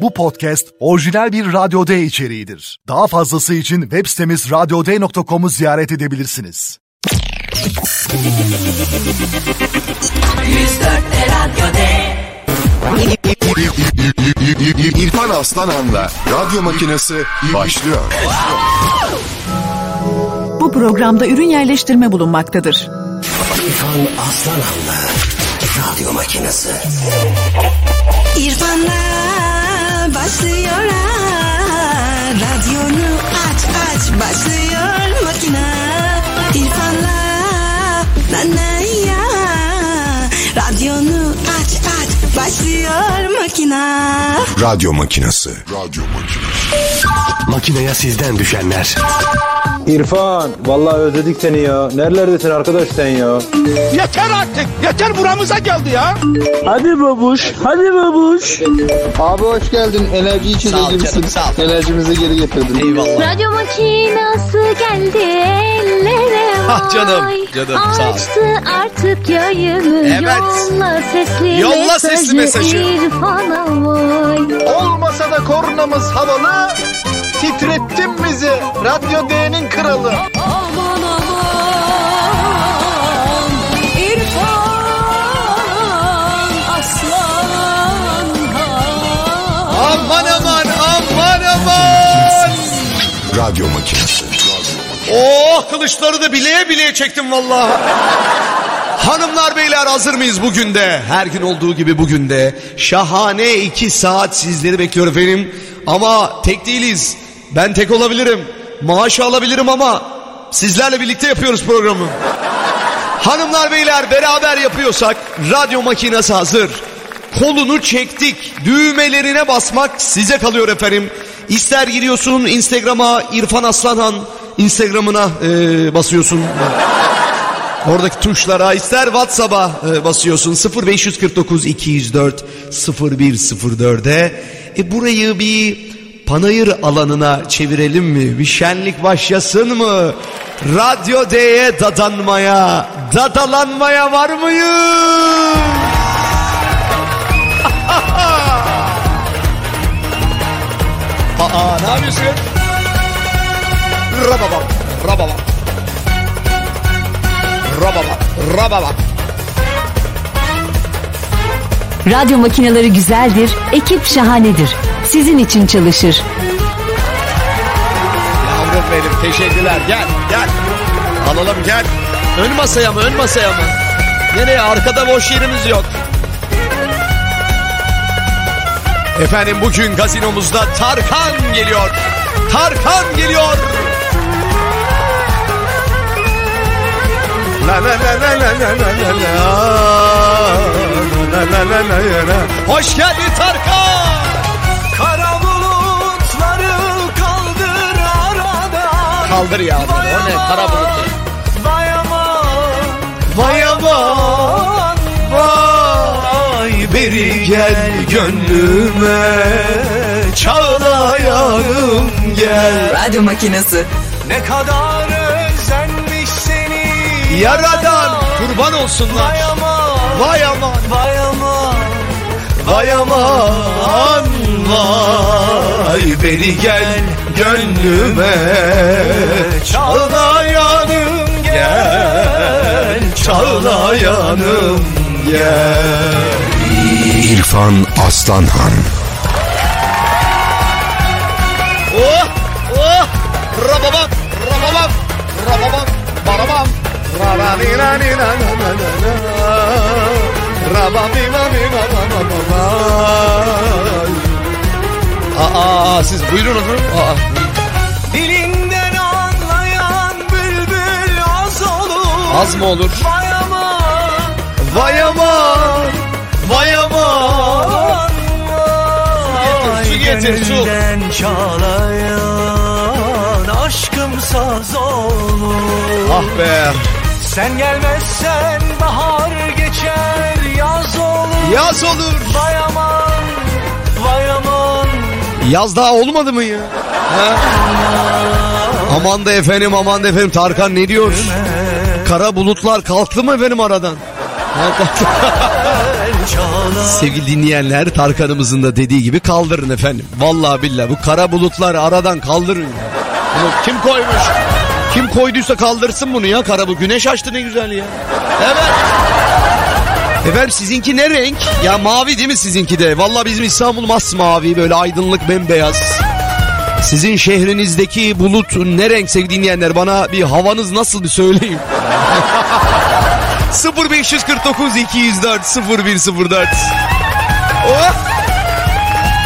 Bu podcast orijinal bir Radyo D içeriğidir. Daha fazlası için web sitemiz radyoday.com'u ziyaret edebilirsiniz. 104 Radyo D. İrfan Aslanhan'la radyo makinesi başlıyor. Bu programda ürün yerleştirme bulunmaktadır. İrfan Aslanan'la radyo makinesi. İrfan'la başlıyor ha. Radyonu aç aç başlıyor makine. İrfan'la na na ya. Radyonu aç aç başlıyor makine. Radyo makinesi. Radyo makinesi. Makineye sizden düşenler. İrfan, vallahi özledik seni ya. Nerelerdesin arkadaş sen ya? Yeter artık. Yeter buramıza geldi ya. Hadi babuş, hadi babuş. Abi hoş geldin. Enerji içeceğimizsin. Enerjimizi geri getirdin. Eyvallah. Radyo makinası geldi ellere Ah canım, canım, sağ ol. Açtı artık yayını Evet. yolla sesli Yolla mesajı, sesli mesajı. İrfan'a vay. Olmasa da kornamız havalı. Titrettin bizi. Radyo D'nin kralı. Aman aman İrfan aslan Aman aman aman aman. Radyo makinesi. Oh kılıçları da bileye bileye çektim vallahi. Hanımlar beyler hazır mıyız bugün de? Her gün olduğu gibi bugün de. Şahane iki saat sizleri bekliyor efendim. Ama tek değiliz. Ben tek olabilirim. Maaş alabilirim ama sizlerle birlikte yapıyoruz programı. Hanımlar beyler beraber yapıyorsak radyo makinesi hazır. Kolunu çektik. Düğmelerine basmak size kalıyor efendim. İster giriyorsun Instagram'a İrfan Aslanhan Instagram'ına eee, basıyorsun. Oradaki tuşlara ister WhatsApp'a e, basıyorsun 0549 204 0104'e. E burayı bir panayır alanına çevirelim mi? Bir şenlik başlasın mı? Radyo D'ye dadanmaya, dadalanmaya var mıyız? Aa ne yapıyorsun? Rababam, rababam. Rababam, rababam. Radyo makineleri güzeldir, ekip şahanedir. Sizin için çalışır. Yavrum benim teşekkürler. Gel gel. Alalım gel. Ön masaya mı ön masaya mı? Nereye arkada boş yerimiz yok. Efendim bugün gazinomuzda Tarkan geliyor. Tarkan geliyor. La la la la la la la la la. La la la la la la. Hoş geldin Tarkan. Kara bulutları kaldır aradan. Kaldır ya. O ne kara bulutu. Vay aman. Vay aman vay beri gel gönlüme çağlayanım gel Radyo makinesi. Ne kadar. Yaradan kurban olsunlar Vay aman. Vay aman Vay aman. vay aman vay beri gel gönlüme çağlayanım gel çağlayanım gel İrfan Aslanhan. ni na ni na na na na na Raba bi ma bi Aa, siz buyurun efendim. Aa. Dilinden anlayan bülbül az olur. Az mı olur? Vay aman. Vay aman. Vay aman. Su getir, su getir, su. çalayan aşkım saz olur. Ah be. Sen gelmezsen bahar geçer yaz olur. Yaz olur. Vay aman. Vay aman. Yaz daha olmadı mı ya? Ha? Aman da efendim aman da efendim Tarkan ne diyor? Kara bulutlar kalktı mı efendim aradan? Sevgili dinleyenler Tarkan'ımızın da dediği gibi kaldırın efendim. Vallahi billahi bu kara bulutları aradan kaldırın. Bunu kim koymuş? Kim koyduysa kaldırsın bunu ya. Kara bu güneş açtı ne güzel ya. Evet. Efendim sizinki ne renk? Ya mavi değil mi sizinki de? Vallahi bizim İstanbul masmavi böyle aydınlık bembeyaz. Sizin şehrinizdeki bulut ne renk sevgili dinleyenler? Bana bir havanız nasıl bir söyleyin. 0549 204 0104 Oh!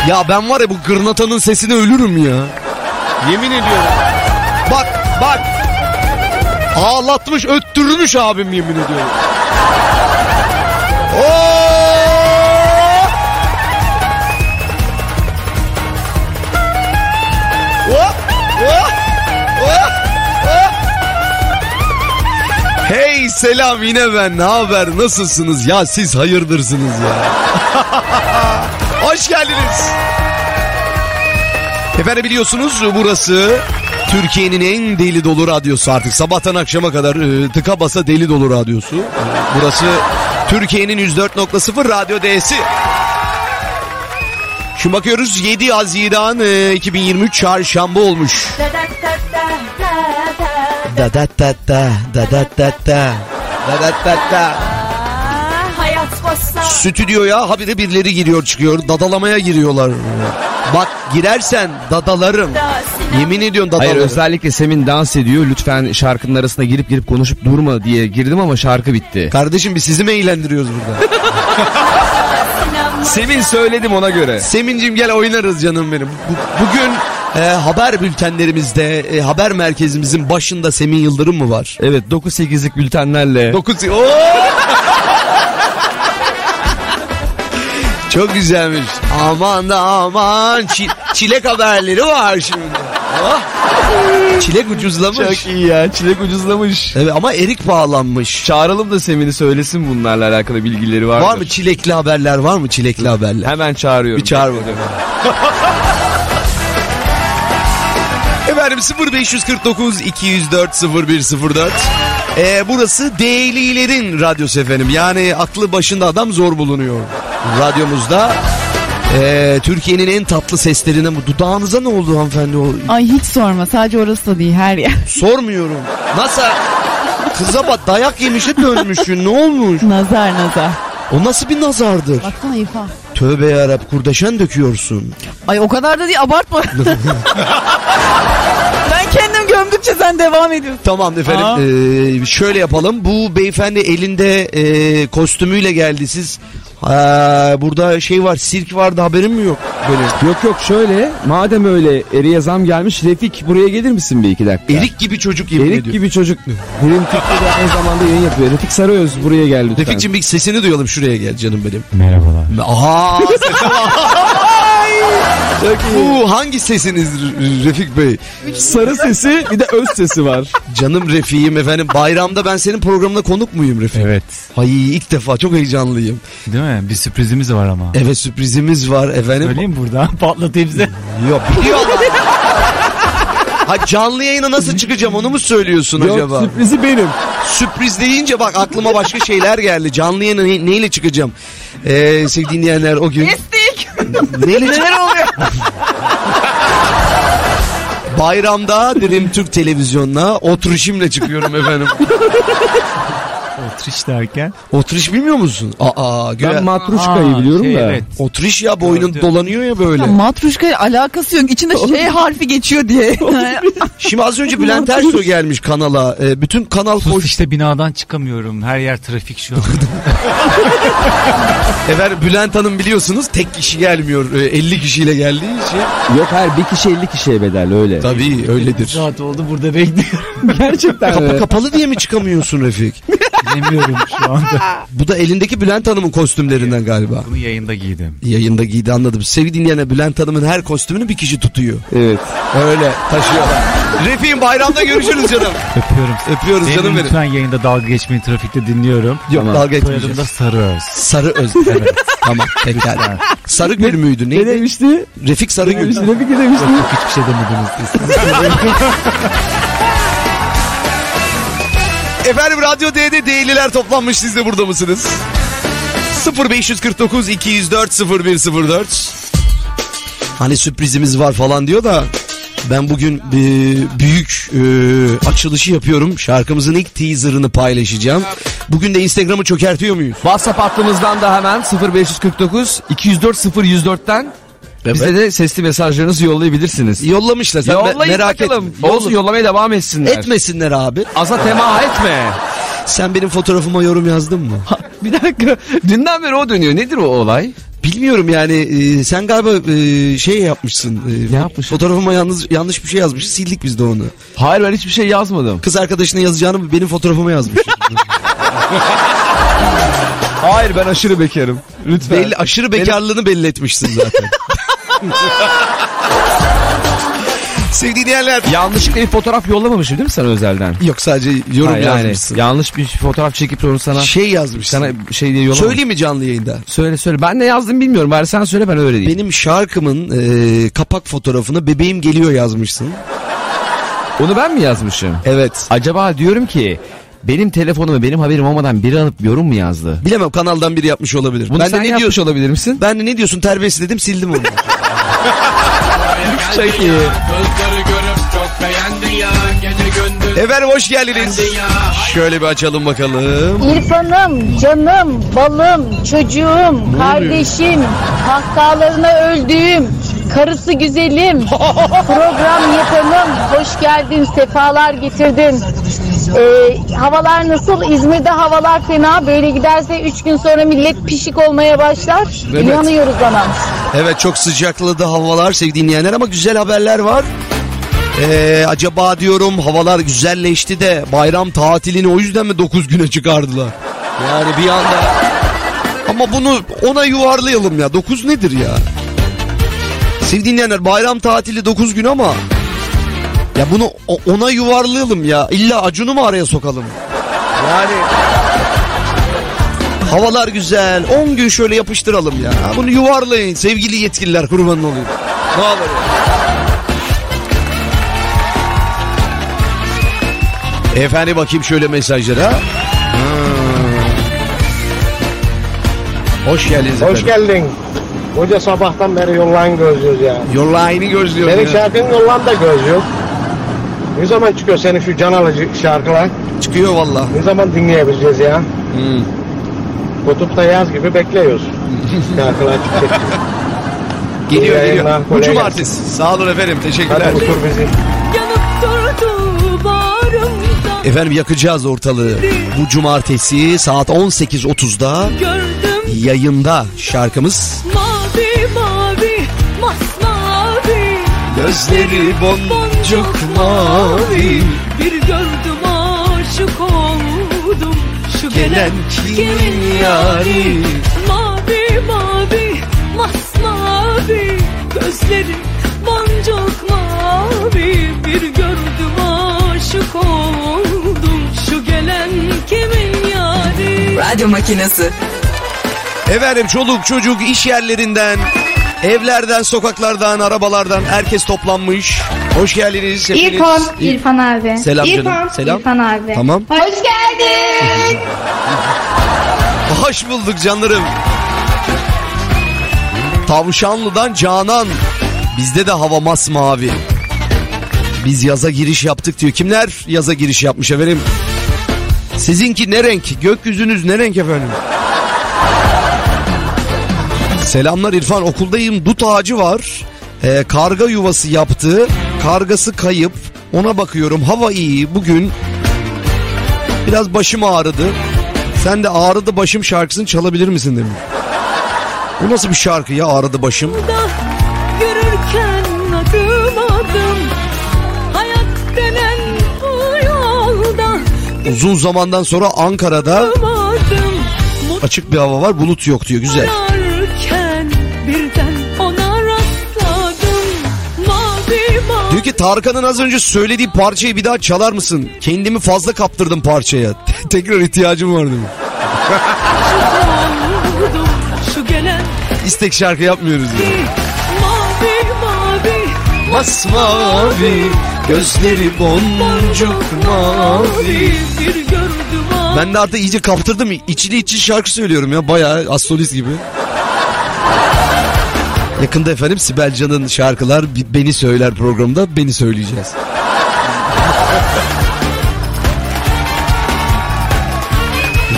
Ya ben var ya bu gırnatanın sesine ölürüm ya. Yemin ediyorum. Bak bak. Ağlatmış öttürmüş abim yemin ediyorum. Oh! Hey selam yine ben ne haber nasılsınız ya siz hayırdırsınız ya. Hoş geldiniz. Efendim biliyorsunuz burası Türkiye'nin en deli dolu radyosu artık sabahtan akşama kadar e, tıka basa deli dolu radyosu. Burası Türkiye'nin 104.0 radyo D'si. Şimdi bakıyoruz 7 Haziran e, 2023 çarşamba olmuş. Da da da da da da da da da da da da. Stüdyoya habire birileri giriyor çıkıyor. Dadalamaya giriyorlar. Bak girersen dadalarım. Yemin ediyorum Hayır dadalarım. özellikle Semin dans ediyor. Lütfen şarkının arasına girip girip konuşup durma diye girdim ama şarkı bitti. Kardeşim biz sizi mi eğlendiriyoruz burada? Semin söyledim ona göre. Semincim gel oynarız canım benim. Bu- bugün e, haber bültenlerimizde e, haber merkezimizin başında Semin Yıldırım mı var? Evet 9-8'lik bültenlerle. 9 Oo! Çok güzelmiş. Aman da aman çi- çilek haberleri var şimdi. Oh! Çilek ucuzlamış. Çok iyi ya çilek ucuzlamış. Evet ama erik bağlanmış. Çağıralım da Semin'i söylesin bunlarla alakalı bilgileri var Var mı çilekli haberler var mı çilekli haberler? Hemen çağırıyorum. Bir çağır bakalım. Efendim 0549 204 0104 ee, burası Değililerin radyosu efendim. Yani aklı başında adam zor bulunuyor. Radyomuzda ee, Türkiye'nin en tatlı seslerine bu dudağınıza ne oldu hanımefendi o? Ay hiç sorma sadece orası da değil her yer. Sormuyorum. Nasıl? Kıza bak dayak yemişe dönmüşsün ne olmuş? Nazar nazar. O nasıl bir nazardır? Baksana İrfan. Tövbe yarab kurdeşen döküyorsun. Ay o kadar da değil abartma. gömdükçe sen devam ediyorsun. Tamam efendim ee, şöyle yapalım. Bu beyefendi elinde ee, kostümüyle geldi. Siz ha, burada şey var sirk vardı haberim mi yok? Benim. Yok yok şöyle madem öyle Eri'ye zam gelmiş Refik buraya gelir misin bir iki dakika? Erik gibi çocuk yemin Erik ediyorum. gibi çocuk. Birim Türk'te aynı zamanda yayın yapıyor. Refik Sarıöz buraya gel lütfen. Refik'cim bir sesini duyalım şuraya gel canım benim. Merhabalar. Aha Bu hangi sesiniz Refik Bey? Sarı sesi bir de öz sesi var. Canım Refik'im efendim bayramda ben senin programına konuk muyum Refik? Evet. Ay ilk defa çok heyecanlıyım. Değil mi? Bir sürprizimiz var ama. Evet sürprizimiz var efendim. Söyleyeyim burada patlatayım size. Yok biliyorlar. ha canlı yayına nasıl çıkacağım onu mu söylüyorsun Yok acaba? sürprizi benim. Sürpriz deyince bak aklıma başka şeyler geldi. Canlı yayına ne- neyle çıkacağım? Ee, sevgili dinleyenler o gün. Kestik. Neyle Neler oluyor? Bayramda dedim Türk televizyonuna oturuşimle çıkıyorum efendim. Otriş derken. Oturuş bilmiyor musun? Aa, göğe- Ben Matruşka'yı Aa, biliyorum şey, da. evet. Oturuş ya boynun Gördüm. dolanıyor ya böyle. Ya matruşka alakası yok. İçinde şey harfi geçiyor diye. Şimdi az önce Bülent Ersoy gelmiş kanala. Ee, bütün kanal Sus koş. işte binadan çıkamıyorum. Her yer trafik şu an. Efendim Bülent Hanım biliyorsunuz tek kişi gelmiyor. Ee, 50 kişiyle geldiği için. Yok her bir kişi 50 kişiye bedel öyle. Tabii öyledir. Saat oldu burada bekliyorum. Gerçekten Kapı kapalı diye mi çıkamıyorsun Refik? Bilemiyorum şu anda. Bu da elindeki Bülent Hanım'ın kostümlerinden galiba. Bunu yayında giydim. Yayında giydi anladım. Sevgili dinleyenler Bülent Hanım'ın her kostümünü bir kişi tutuyor. Evet. Öyle taşıyorlar. Refik'im bayramda görüşürüz canım. Öpüyorum. Öpüyoruz Benim canım benim. lütfen yayında dalga geçmeyin trafikte dinliyorum. Yok dalga Soyadım etmeyeceğiz. da Sarıöz. Sarı öz. Evet. tamam pekala. Sarı gül müydü Ne neydi? demişti? Refik Sarı Ne gül. demişti? Refik ne demişti? Yok hiçbir şey demediniz siz. Efendim Radyo D'de değilliler toplanmış siz de burada mısınız? 0549 204 0104 Hani sürprizimiz var falan diyor da ben bugün e, büyük e, açılışı yapıyorum. Şarkımızın ilk teaserını paylaşacağım. Bugün de Instagram'ı çökertiyor muyuz? WhatsApp hattımızdan da hemen 0549 204 0104'ten bize de sesli mesajlarınızı yollayabilirsiniz. Yollamışlar. Sen me- Yollayın merak bakalım. etme. Olsun Yolla- yollamaya devam etsinler. Etmesinler abi. Aza tema etme. Sen benim fotoğrafıma yorum yazdın mı? Bir dakika. Dünden beri o dönüyor. Nedir o olay? Bilmiyorum yani e, sen galiba e, şey yapmışsın. E, Ne yapmışım? Fotoğrafıma yalnız yanlış bir şey yazmış. Sildik biz de onu. Hayır ben hiçbir şey yazmadım. Kız arkadaşına yazacağını benim fotoğrafıma yazmış. Hayır ben aşırı bekarım. Lütfen. belli aşırı bekarlığını belli etmişsin zaten. Sevgili dinleyenler. Yanlışlıkla bir fotoğraf yollamamışım değil mi sana özelden? Yok sadece yorum Hayır, yani yazmışsın. yanlış bir fotoğraf çekip onu sana Şey yazmışsın. sana şey diye yollamamışım. Söyleyeyim mi canlı yayında? Söyle söyle. Ben ne yazdım bilmiyorum. Bari sen söyle ben öyle diyeyim. Benim şarkımın e, kapak fotoğrafına bebeğim geliyor yazmışsın. Onu ben mi yazmışım? Evet. Acaba diyorum ki benim telefonumu benim haberim olmadan biri alıp yorum mu yazdı? Bilemem kanaldan biri yapmış olabilir. Bunu ben sen de ne yapmış diyorsun? olabilir misin? Ben de ne diyorsun terbiyesiz dedim sildim onu. Çok iyi. Efendim hoş geldiniz. Şöyle bir açalım bakalım. İrfan'ım, canım, balım, çocuğum, kardeşim, kahkahalarına öldüğüm, karısı güzelim, program yapanım, hoş geldin, sefalar getirdin. Ee, havalar nasıl? İzmir'de havalar fena. Böyle giderse 3 gün sonra millet pişik olmaya başlar. Evet. İnanıyoruz ona. Evet çok sıcakladı havalar sevgili dinleyenler ama güzel haberler var. Ee, acaba diyorum havalar güzelleşti de bayram tatilini o yüzden mi 9 güne çıkardılar? Yani bir anda ama bunu ona yuvarlayalım ya 9 nedir ya? Sevgili dinleyenler bayram tatili 9 gün ama ya bunu ona yuvarlayalım ya. İlla Acun'u mu araya sokalım? Yani Havalar güzel. 10 gün şöyle yapıştıralım ya. Bunu yuvarlayın sevgili yetkililer kurbanın olayım. Ne olur ya. Efendim bakayım şöyle mesajlara. Hmm. Hoş geldiniz Hoş efendim. geldin. Hoca sabahtan beri yollayın gözlüyoruz ya. Yollayını gözlüyorum Senin ya. şarkının yollan da göz yok. Ne zaman çıkıyor senin şu can alıcı şarkılar? Çıkıyor valla. Ne zaman dinleyebileceğiz ya? Kutupta yaz gibi bekliyoruz. şarkılar çıkacak. Geliyor İyi geliyor. Bu cumartesi. Sağ olun efendim. Teşekkürler. Hadi otur bizi. Efendim yakacağız ortalığı. Bu cumartesi saat 18.30'da Gördüm yayında şarkımız. mavi mavi masmavi Gözleri boncuk mavi. Bir gördüm aşık oldum. Şu Gelen gelen kimin yari? Mavi mavi masmavi. Gözleri boncuk mavi. Bir gördüm aşık oldum. Şu gelen kimin yari? Radyo makinesi. Efendim çoluk çocuk iş yerlerinden, evlerden, sokaklardan, arabalardan herkes toplanmış. Hoş geldiniz. hepiniz. İrfan, İrfan abi. Selam canım, İrfan, selam. İrfan abi. Tamam. Hoş geldin. Hoş bulduk canlarım. Tavşanlı'dan Canan. Bizde de hava masmavi. Biz yaza giriş yaptık diyor. Kimler yaza giriş yapmış efendim? Sizinki ne renk? Gökyüzünüz ne renk efendim? Selamlar İrfan. Okuldayım. Dut ağacı var. Ee, karga yuvası yaptı. Kargası kayıp. Ona bakıyorum. Hava iyi. Bugün biraz başım ağrıdı. Sen de ağrıdı başım şarkısını çalabilir misin demiş. Bu nasıl bir şarkı ya ağrıdı başım? Yürürken adım adım Hayat denen bu yolda Uzun zamandan sonra Ankara'da açık bir hava var bulut yok diyor güzel. Diyor ki Tarkan'ın az önce söylediği parçayı bir daha çalar mısın? Kendimi fazla kaptırdım parçaya. Tekrar ihtiyacım var demiş. İstek şarkı yapmıyoruz mavi mavi Masmavi gözleri boncuk mavi. Bir gördüm Ben de artık iyice kaptırdım. İçli içli şarkı söylüyorum ya. Bayağı astrolist gibi. Yakında efendim Sibel Can'ın şarkılar Beni Söyler programında beni söyleyeceğiz.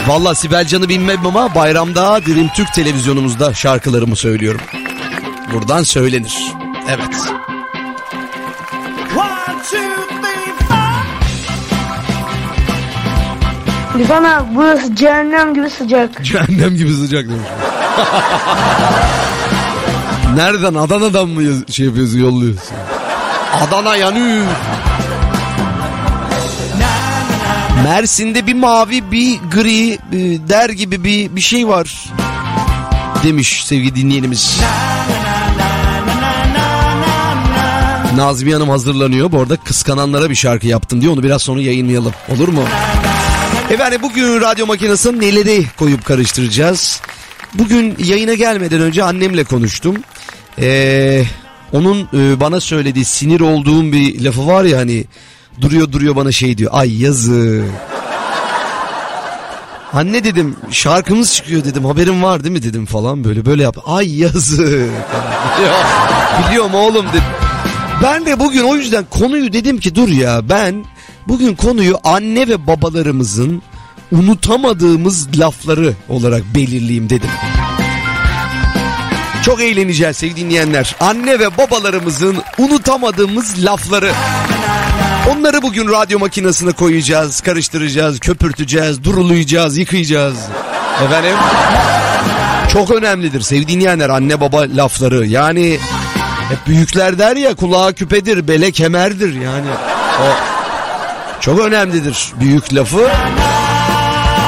Valla Sibel Can'ı bilmem ama bayramda Dirim Türk televizyonumuzda şarkılarımı söylüyorum. Buradan söylenir. Evet. İrfan abi burası cehennem gibi sıcak. Cehennem gibi sıcak demiş. Nereden? Adana'dan mı şey yapıyorsun yolluyorsun? Adana yanıyor. Mersin'de bir mavi bir gri e, der gibi bir, bir şey var. Demiş sevgili dinleyenimiz. Nazmiye Hanım hazırlanıyor. Bu arada kıskananlara bir şarkı yaptım diye onu biraz sonra yayınlayalım. Olur mu? Efendim bugün radyo makinesine neleri koyup karıştıracağız? Bugün yayına gelmeden önce annemle konuştum. Ee, onun e, bana söylediği sinir olduğum bir lafı var ya hani duruyor duruyor bana şey diyor. Ay yazık. Anne dedim şarkımız çıkıyor dedim haberin var değil mi dedim falan böyle böyle yap. Ay yazık. Biliyorum oğlum dedim. Ben de bugün o yüzden konuyu dedim ki dur ya ben bugün konuyu anne ve babalarımızın unutamadığımız lafları olarak belirleyeyim dedim. Çok eğleneceğiz sevgili dinleyenler. Anne ve babalarımızın unutamadığımız lafları. Onları bugün radyo makinesine koyacağız, karıştıracağız, köpürteceğiz, durulayacağız, yıkayacağız. Efendim? Çok önemlidir sevgili dinleyenler anne baba lafları. Yani hep büyükler der ya kulağa küpedir, bele kemerdir yani. O çok önemlidir büyük lafı.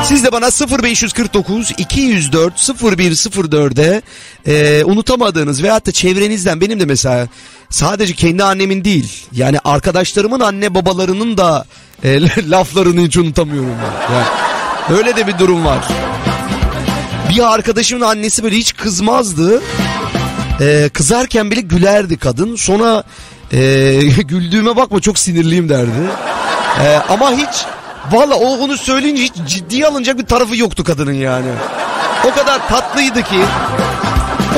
Siz de bana 0549 204 0104'e e, unutamadığınız veyahut da çevrenizden benim de mesela sadece kendi annemin değil yani arkadaşlarımın anne babalarının da e, laflarını hiç unutamıyorum. ben. Yani, öyle de bir durum var. Bir arkadaşımın annesi böyle hiç kızmazdı. E, kızarken bile gülerdi kadın. Sonra e, güldüğüme bakma çok sinirliyim derdi. E, ama hiç valla o onu söyleyince hiç ciddiye alınacak bir tarafı yoktu kadının yani. O kadar tatlıydı ki.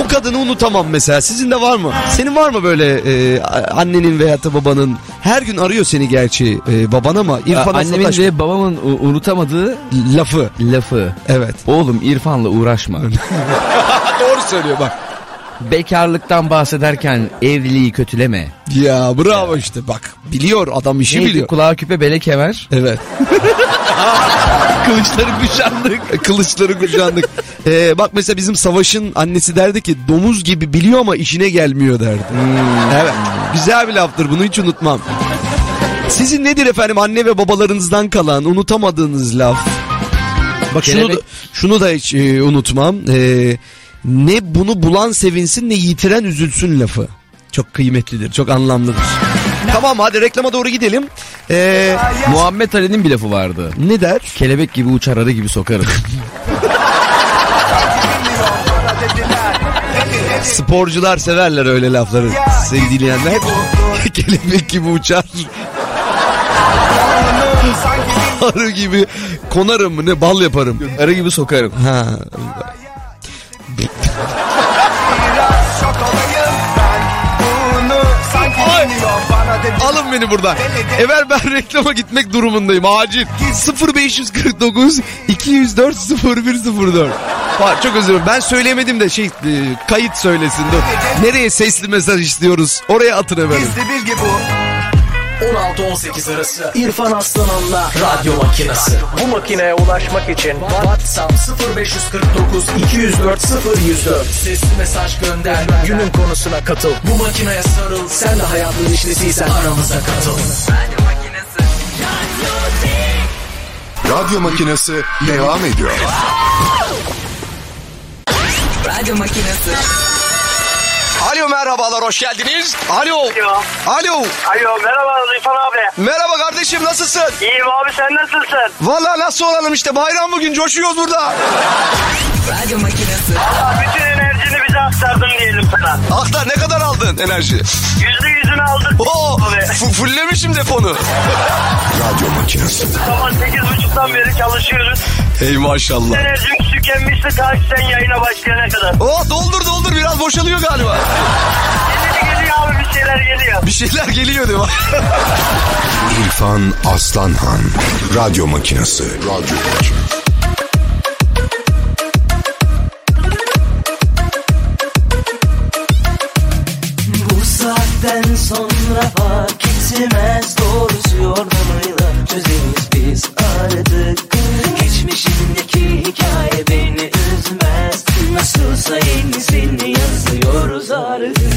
O kadını unutamam mesela. Sizin de var mı? Senin var mı böyle e, annenin veyahut da babanın her gün arıyor seni gerçi e, baban ama İrfan Annemin Asataş- ve babamın unutamadığı lafı. Lafı. Evet. Oğlum İrfan'la uğraşma. Doğru söylüyor bak. Bekarlıktan bahsederken evliliği kötüleme. Ya bravo işte bak. Biliyor adam işi Neydi? biliyor. Kulağa küpe bele kemer. Evet. Kılıçları kuşandık. Kılıçları kuşandık. Ee, bak mesela bizim Savaş'ın annesi derdi ki domuz gibi biliyor ama işine gelmiyor derdi. Evet. Güzel bir laftır bunu hiç unutmam. Sizin nedir efendim anne ve babalarınızdan kalan unutamadığınız laf? Bak şunu da, şunu da hiç e, unutmam. Ee, ne bunu bulan sevinsin ne yitiren üzülsün lafı. Çok kıymetlidir, çok anlamlıdır. Tamam hadi reklama doğru gidelim. Ee, Muhammed Ali'nin bir lafı vardı. Ne der? Kelebek gibi uçar arı gibi sokarım. Sporcular severler öyle lafları sevgili dinleyenler. Kelebek gibi uçar. Arı gibi konarım mı ne bal yaparım. arı gibi sokarım. Ha. Alın beni buradan. Eğer ben reklama gitmek durumundayım acil. 0549 204 0104. Var çok özür dilerim. Ben söylemedim de şey e, kayıt söylesin. Dur. Nereye sesli mesaj istiyoruz? Oraya atın efendim. Gizli bilgi bu. 16-18 arası İrfan Aslanan'la Radyo Makinesi. Bu makineye ulaşmak için WhatsApp 0549 204 0104 Sesli mesaj gönder. Günün konusuna katıl. Bu makineye sarıl. Sen de hayatın işlesiysen aramıza katıl. Radyo makinesi devam ediyor. Radyo makinesi. Alo merhabalar hoş geldiniz. Alo. Alo. Alo merhaba Rıfan abi. Merhaba kardeşim nasılsın? İyiyim abi sen nasılsın? Valla nasıl olalım işte bayram bugün coşuyoruz burada. Radyo makinesi. Bütün enerjini bize aktardım diyelim sana. Aktar ne kadar aldın enerji? Yüzde yüzünü aldık. Oo, Abi. f- fullemişim deponu. Radyo makinesi. Sabah sekiz buçuktan beri çalışıyoruz. Ey maşallah. Enerjim tükenmişti ta ki sen yayına başlayana kadar. Oo, doldur doldur biraz boşalıyor galiba. Bir şeyler geliyor mi? İrfan Aslanhan. Radyo makinesi. Radyo makinesi. Bu saatten sonra fark etmez Doğrusu yordamıyla çözeriz biz artık Geçmişindeki hikaye beni üzmez Nasılsa yenisini yazıyoruz artık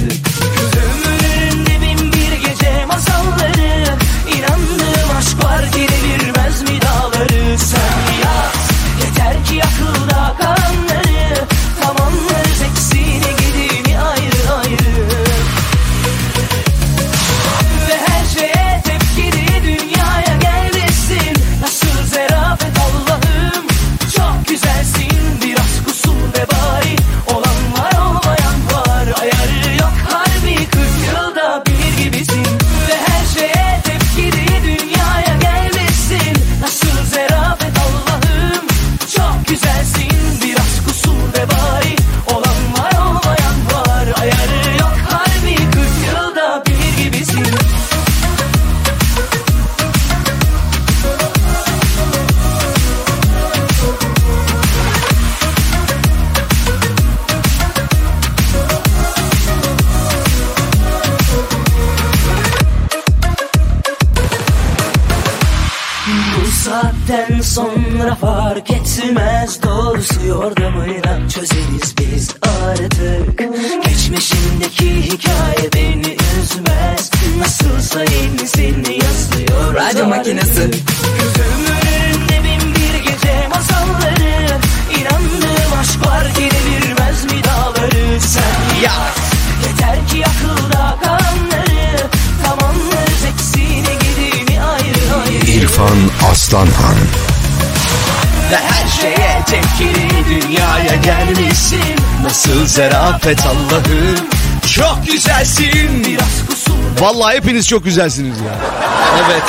Aslanhan. ve her şeye tepkili dünyaya gelmişsin Nasıl zerafet Allah'ım. Çok güzelsin. Biraz kusur Vallahi hepiniz çok güzelsiniz ya. Evet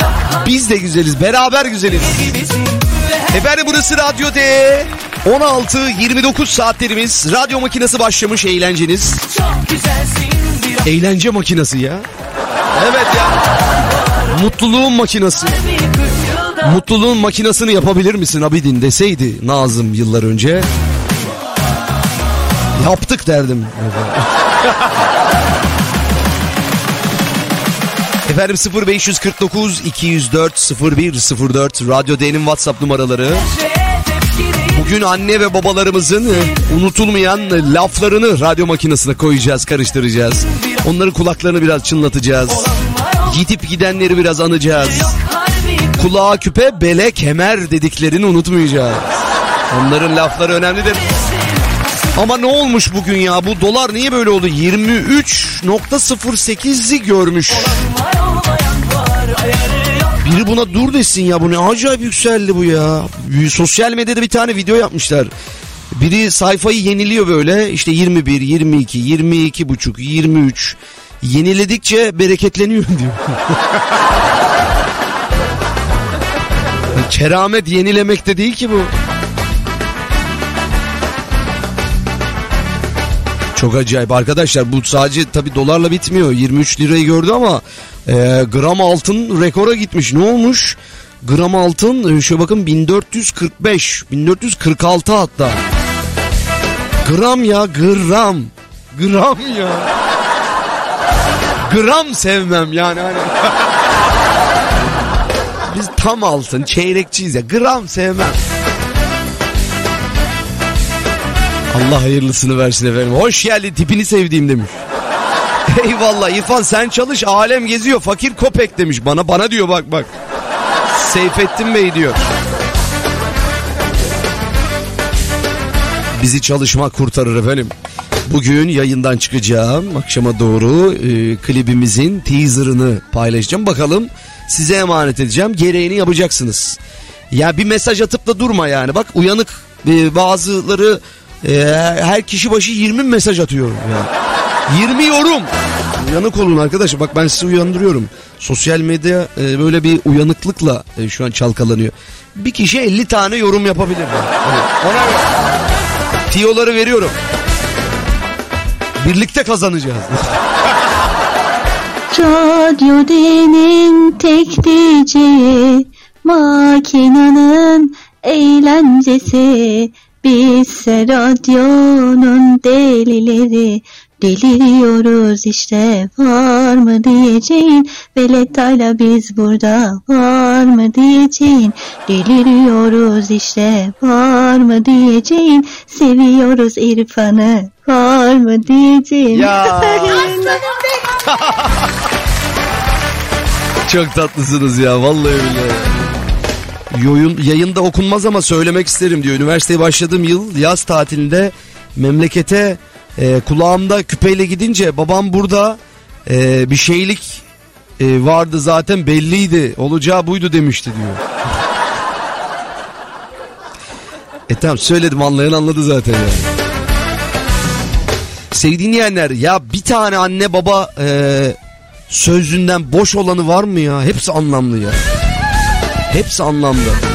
ya. Biz de güzeliz. Beraber güzeliz. Efendim burası Radyo D. 16-29 saatlerimiz. Radyo makinesi başlamış eğlenceniz. Eğlence makinesi ya. Evet ya. Mutluluğun makinesi. Mutluluğun makinasını yapabilir misin Abidin deseydi Nazım yıllar önce. Yaptık derdim. Efendim 0549 204 0104 Radyo D'nin WhatsApp numaraları. Bugün anne ve babalarımızın unutulmayan laflarını radyo makinesine koyacağız, karıştıracağız. Onların kulaklarını biraz çınlatacağız. Gidip gidenleri biraz anacağız. Kulağa küpe, bele, kemer dediklerini unutmayacağız. Onların lafları önemlidir. Ama ne olmuş bugün ya? Bu dolar niye böyle oldu? 23.08'i görmüş. Biri buna dur desin ya bu ne acayip yükseldi bu ya. Sosyal medyada bir tane video yapmışlar. Biri sayfayı yeniliyor böyle işte 21, 22, 22 buçuk, 23. Yeniledikçe bereketleniyor diyor. Keramet yenilemekte değil ki bu. Çok acayip. Arkadaşlar bu sadece tabi dolarla bitmiyor. 23 lirayı gördü ama e, gram altın rekora gitmiş. Ne olmuş? Gram altın e, şöyle bakın 1445 1446 hatta. Gram ya gram. Gram ya. Gram sevmem yani. Hani biz tam altın çeyrekçiyiz ya gram sevmem Allah hayırlısını versin efendim. Hoş geldin tipini sevdiğim demiş. Eyvallah İrfan sen çalış alem geziyor fakir kopek demiş bana bana diyor bak bak. Seyfettin Bey diyor. Bizi çalışmak kurtarır efendim. Bugün yayından çıkacağım. Akşama doğru e, klibimizin teaserını paylaşacağım. Bakalım size emanet edeceğim. Gereğini yapacaksınız. Ya bir mesaj atıp da durma yani. Bak uyanık e, bazıları Ee, her kişi başı 20 mesaj atıyorum yani. 20 yorum. Uyanık olun arkadaşlar. Bak ben sizi uyandırıyorum. Sosyal medya e, böyle bir uyanıklıkla e, şu an çalkalanıyor. Bir kişi 50 tane yorum yapabilir. Yani. Ona. Tiyoları veriyorum. Birlikte kazanacağız. Radyo demin tek diyeceği makinanın eğlencesi. Bizse radyonun delileri deliriyoruz işte var mı diyeceğin Veletayla biz burada var mı diyeceğin deliriyoruz işte var mı diyeceğin seviyoruz İrfan'ı var mı diyeceğin Ya. Çok tatlısınız ya vallahi billahi. Yoyun, yayında okunmaz ama söylemek isterim diyor. Üniversiteye başladığım yıl yaz tatilinde memlekete e, kulağımda küpeyle gidince babam burada e, bir şeylik e, vardı zaten belliydi. Olacağı buydu demişti diyor. e tamam söyledim anlayan anladı zaten yani. Sevgili dinleyenler ya bir tane anne baba e, sözünden boş olanı var mı ya? Hepsi anlamlı ya. Hepsi anlamlı.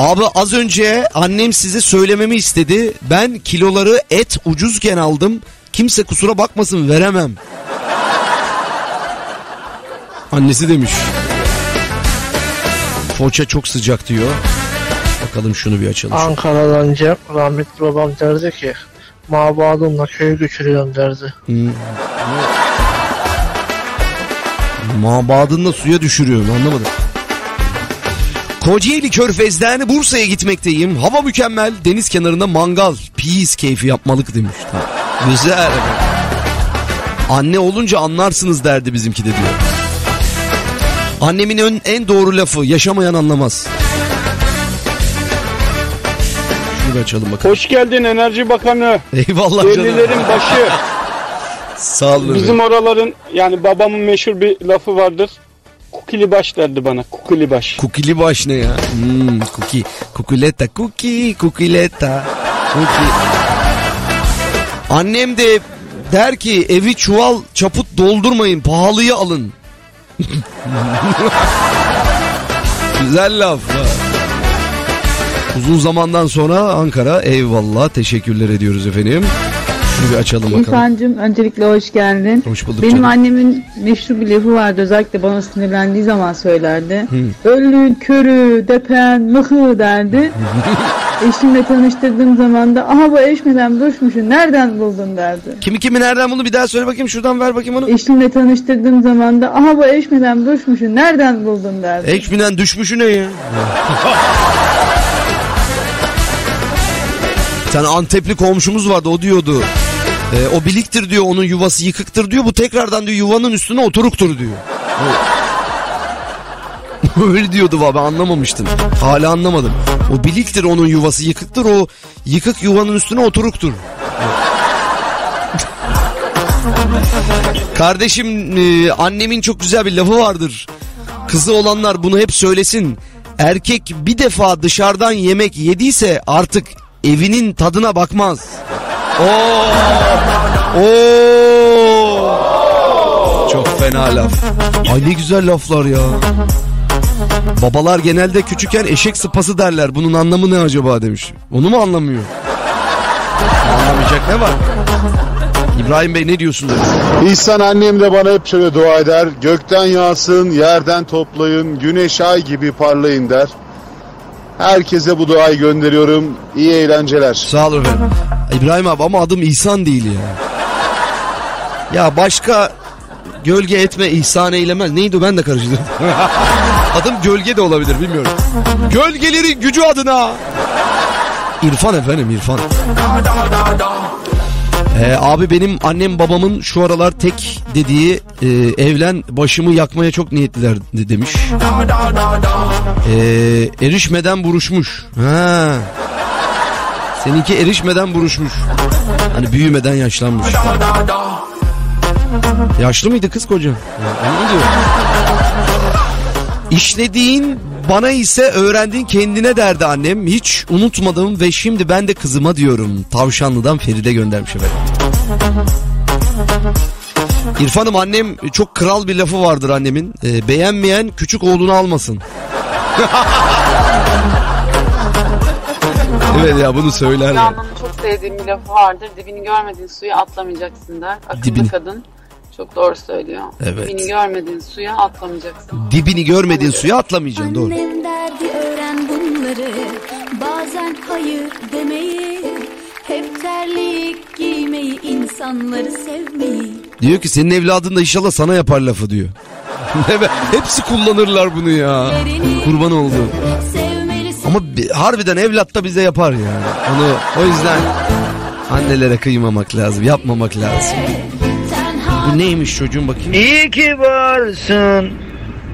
Abi az önce annem size söylememi istedi. Ben kiloları et ucuzken aldım. Kimse kusura bakmasın veremem. Annesi demiş. Foça çok sıcak diyor. Bakalım şunu bir açalım. Ankara'dan Cem rahmetli babam derdi ki mabadımla köyü götürüyorum derdi. Hmm. Mabadınla suya düşürüyorum anlamadım. Kocaeli Körfez'den Bursa'ya gitmekteyim. Hava mükemmel. Deniz kenarında mangal. Peace keyfi yapmalık demiş. Tamam. Güzel. Anne olunca anlarsınız derdi bizimki de diyor. Annemin ön, en doğru lafı yaşamayan anlamaz. Şunu bir açalım bakalım. Hoş geldin Enerji Bakanı. Eyvallah canım. Delilerin başı. Sağ olun. Bizim oraların yani babamın meşhur bir lafı vardır. Kukili baş derdi bana. Kukili baş. Kukili baş ne ya? Hmm, kuki. Kukuleta. Kuki. Kukileta. Kuki. Annem de der ki evi çuval çaput doldurmayın pahalıyı alın. Güzel laf. Uzun zamandan sonra Ankara eyvallah teşekkürler ediyoruz efendim. Şunu bir açalım bakalım. İrfan'cığım öncelikle hoş geldin. Hoş bulduk Benim canım. annemin meşhur bir lafı vardı özellikle bana sinirlendiği zaman söylerdi. Hı. Öllün, körü, depen, mıhı derdi. Eşimle tanıştırdığım zaman da aha bu eşmeden duruşmuşsun nereden buldun derdi. Kimi kimi nereden bunu bir daha söyle bakayım şuradan ver bakayım onu. Eşimle tanıştırdığım zaman da aha bu eşmeden duruşmuşsun nereden buldun derdi. Ekşminen düşmüşü ne ya? Tane Antepli komşumuz vardı o diyordu. E, o biliktir diyor onun yuvası yıkıktır diyor. Bu tekrardan diyor yuvanın üstüne oturuktur diyor. Öyle diyordu ben anlamamıştım. Hala anlamadım. O biliktir onun yuvası yıkıktır o yıkık yuvanın üstüne oturuktur. Kardeşim e, annemin çok güzel bir lafı vardır. Kızı olanlar bunu hep söylesin. Erkek bir defa dışarıdan yemek yediyse artık evinin tadına bakmaz. Oo! Oo! Çok fena laf. Ay ne güzel laflar ya. Babalar genelde küçükken eşek sıpası derler. Bunun anlamı ne acaba demiş. Onu mu anlamıyor? Anlamayacak ne var? İbrahim Bey ne diyorsun. İhsan annem de bana hep şöyle dua eder. Gökten yağsın, yerden toplayın, güneş ay gibi parlayın der. Herkese bu duayı gönderiyorum. İyi eğlenceler. Sağ olun efendim. İbrahim abi ama adım İhsan değil ya. Ya başka gölge etme ihsan eylemez. Neydi o ben de karıştırdım. adım gölge de olabilir bilmiyorum. Gölgelerin gücü adına. İrfan efendim İrfan. Ee, abi benim annem babamın şu aralar tek dediği e, evlen başımı yakmaya çok niyetliler de- demiş. Ee, erişmeden buruşmuş. Ha. Seninki erişmeden buruşmuş. Hani büyümeden yaşlanmış. Yaşlı mıydı kız koca? Mu diyor? İşlediğin Bana ise öğrendin kendine derdi annem. Hiç unutmadım ve şimdi ben de kızıma diyorum. Tavşanlı'dan Feride göndermiş efendim. İrfan'ım annem çok kral bir lafı vardır annemin. Ee, beğenmeyen küçük oğlunu almasın. evet ya bunu söylerler. Canan'ın çok sevdiğim bir lafı vardır. Dibini görmediğin suya atlamayacaksın der. Akıllı Dibini- kadın çok doğru söylüyor. Evet. Dibini görmediğin suya atlamayacaksın. Dibini görmediğin suya atlamayacaksın doğru. Annem derdi öğren bunları Bazen hayır demeyi Hep terlik giymeyi insanları sevmeyi Diyor ki senin evladın da inşallah sana yapar lafı diyor. Hepsi kullanırlar bunu ya. Kurban oldu. Ama bi- harbiden evlat da bize yapar yani. Onu o yüzden annelere kıymamak lazım, yapmamak lazım. Bu neymiş çocuğum bakayım? İyi ki varsın.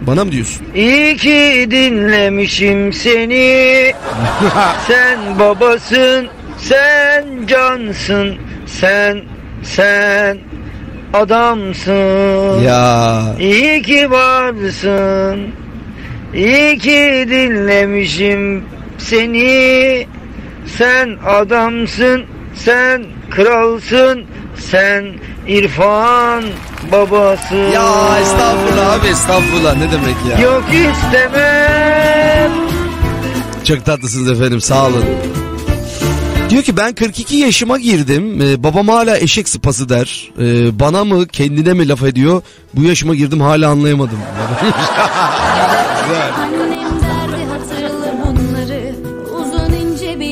Bana mı diyorsun? İyi ki dinlemişim seni. sen babasın, sen cansın, sen sen adamsın. Ya. İyi ki varsın. İyi ki dinlemişim seni. Sen adamsın, sen kralsın, sen İrfan babası. Ya estağfurullah abi estağfurullah ne demek ya. Yok istemem. Çok tatlısınız efendim sağ olun. Diyor ki ben 42 yaşıma girdim. Ee, babam hala eşek sıpası der. Ee, bana mı kendine mi laf ediyor? Bu yaşıma girdim hala anlayamadım.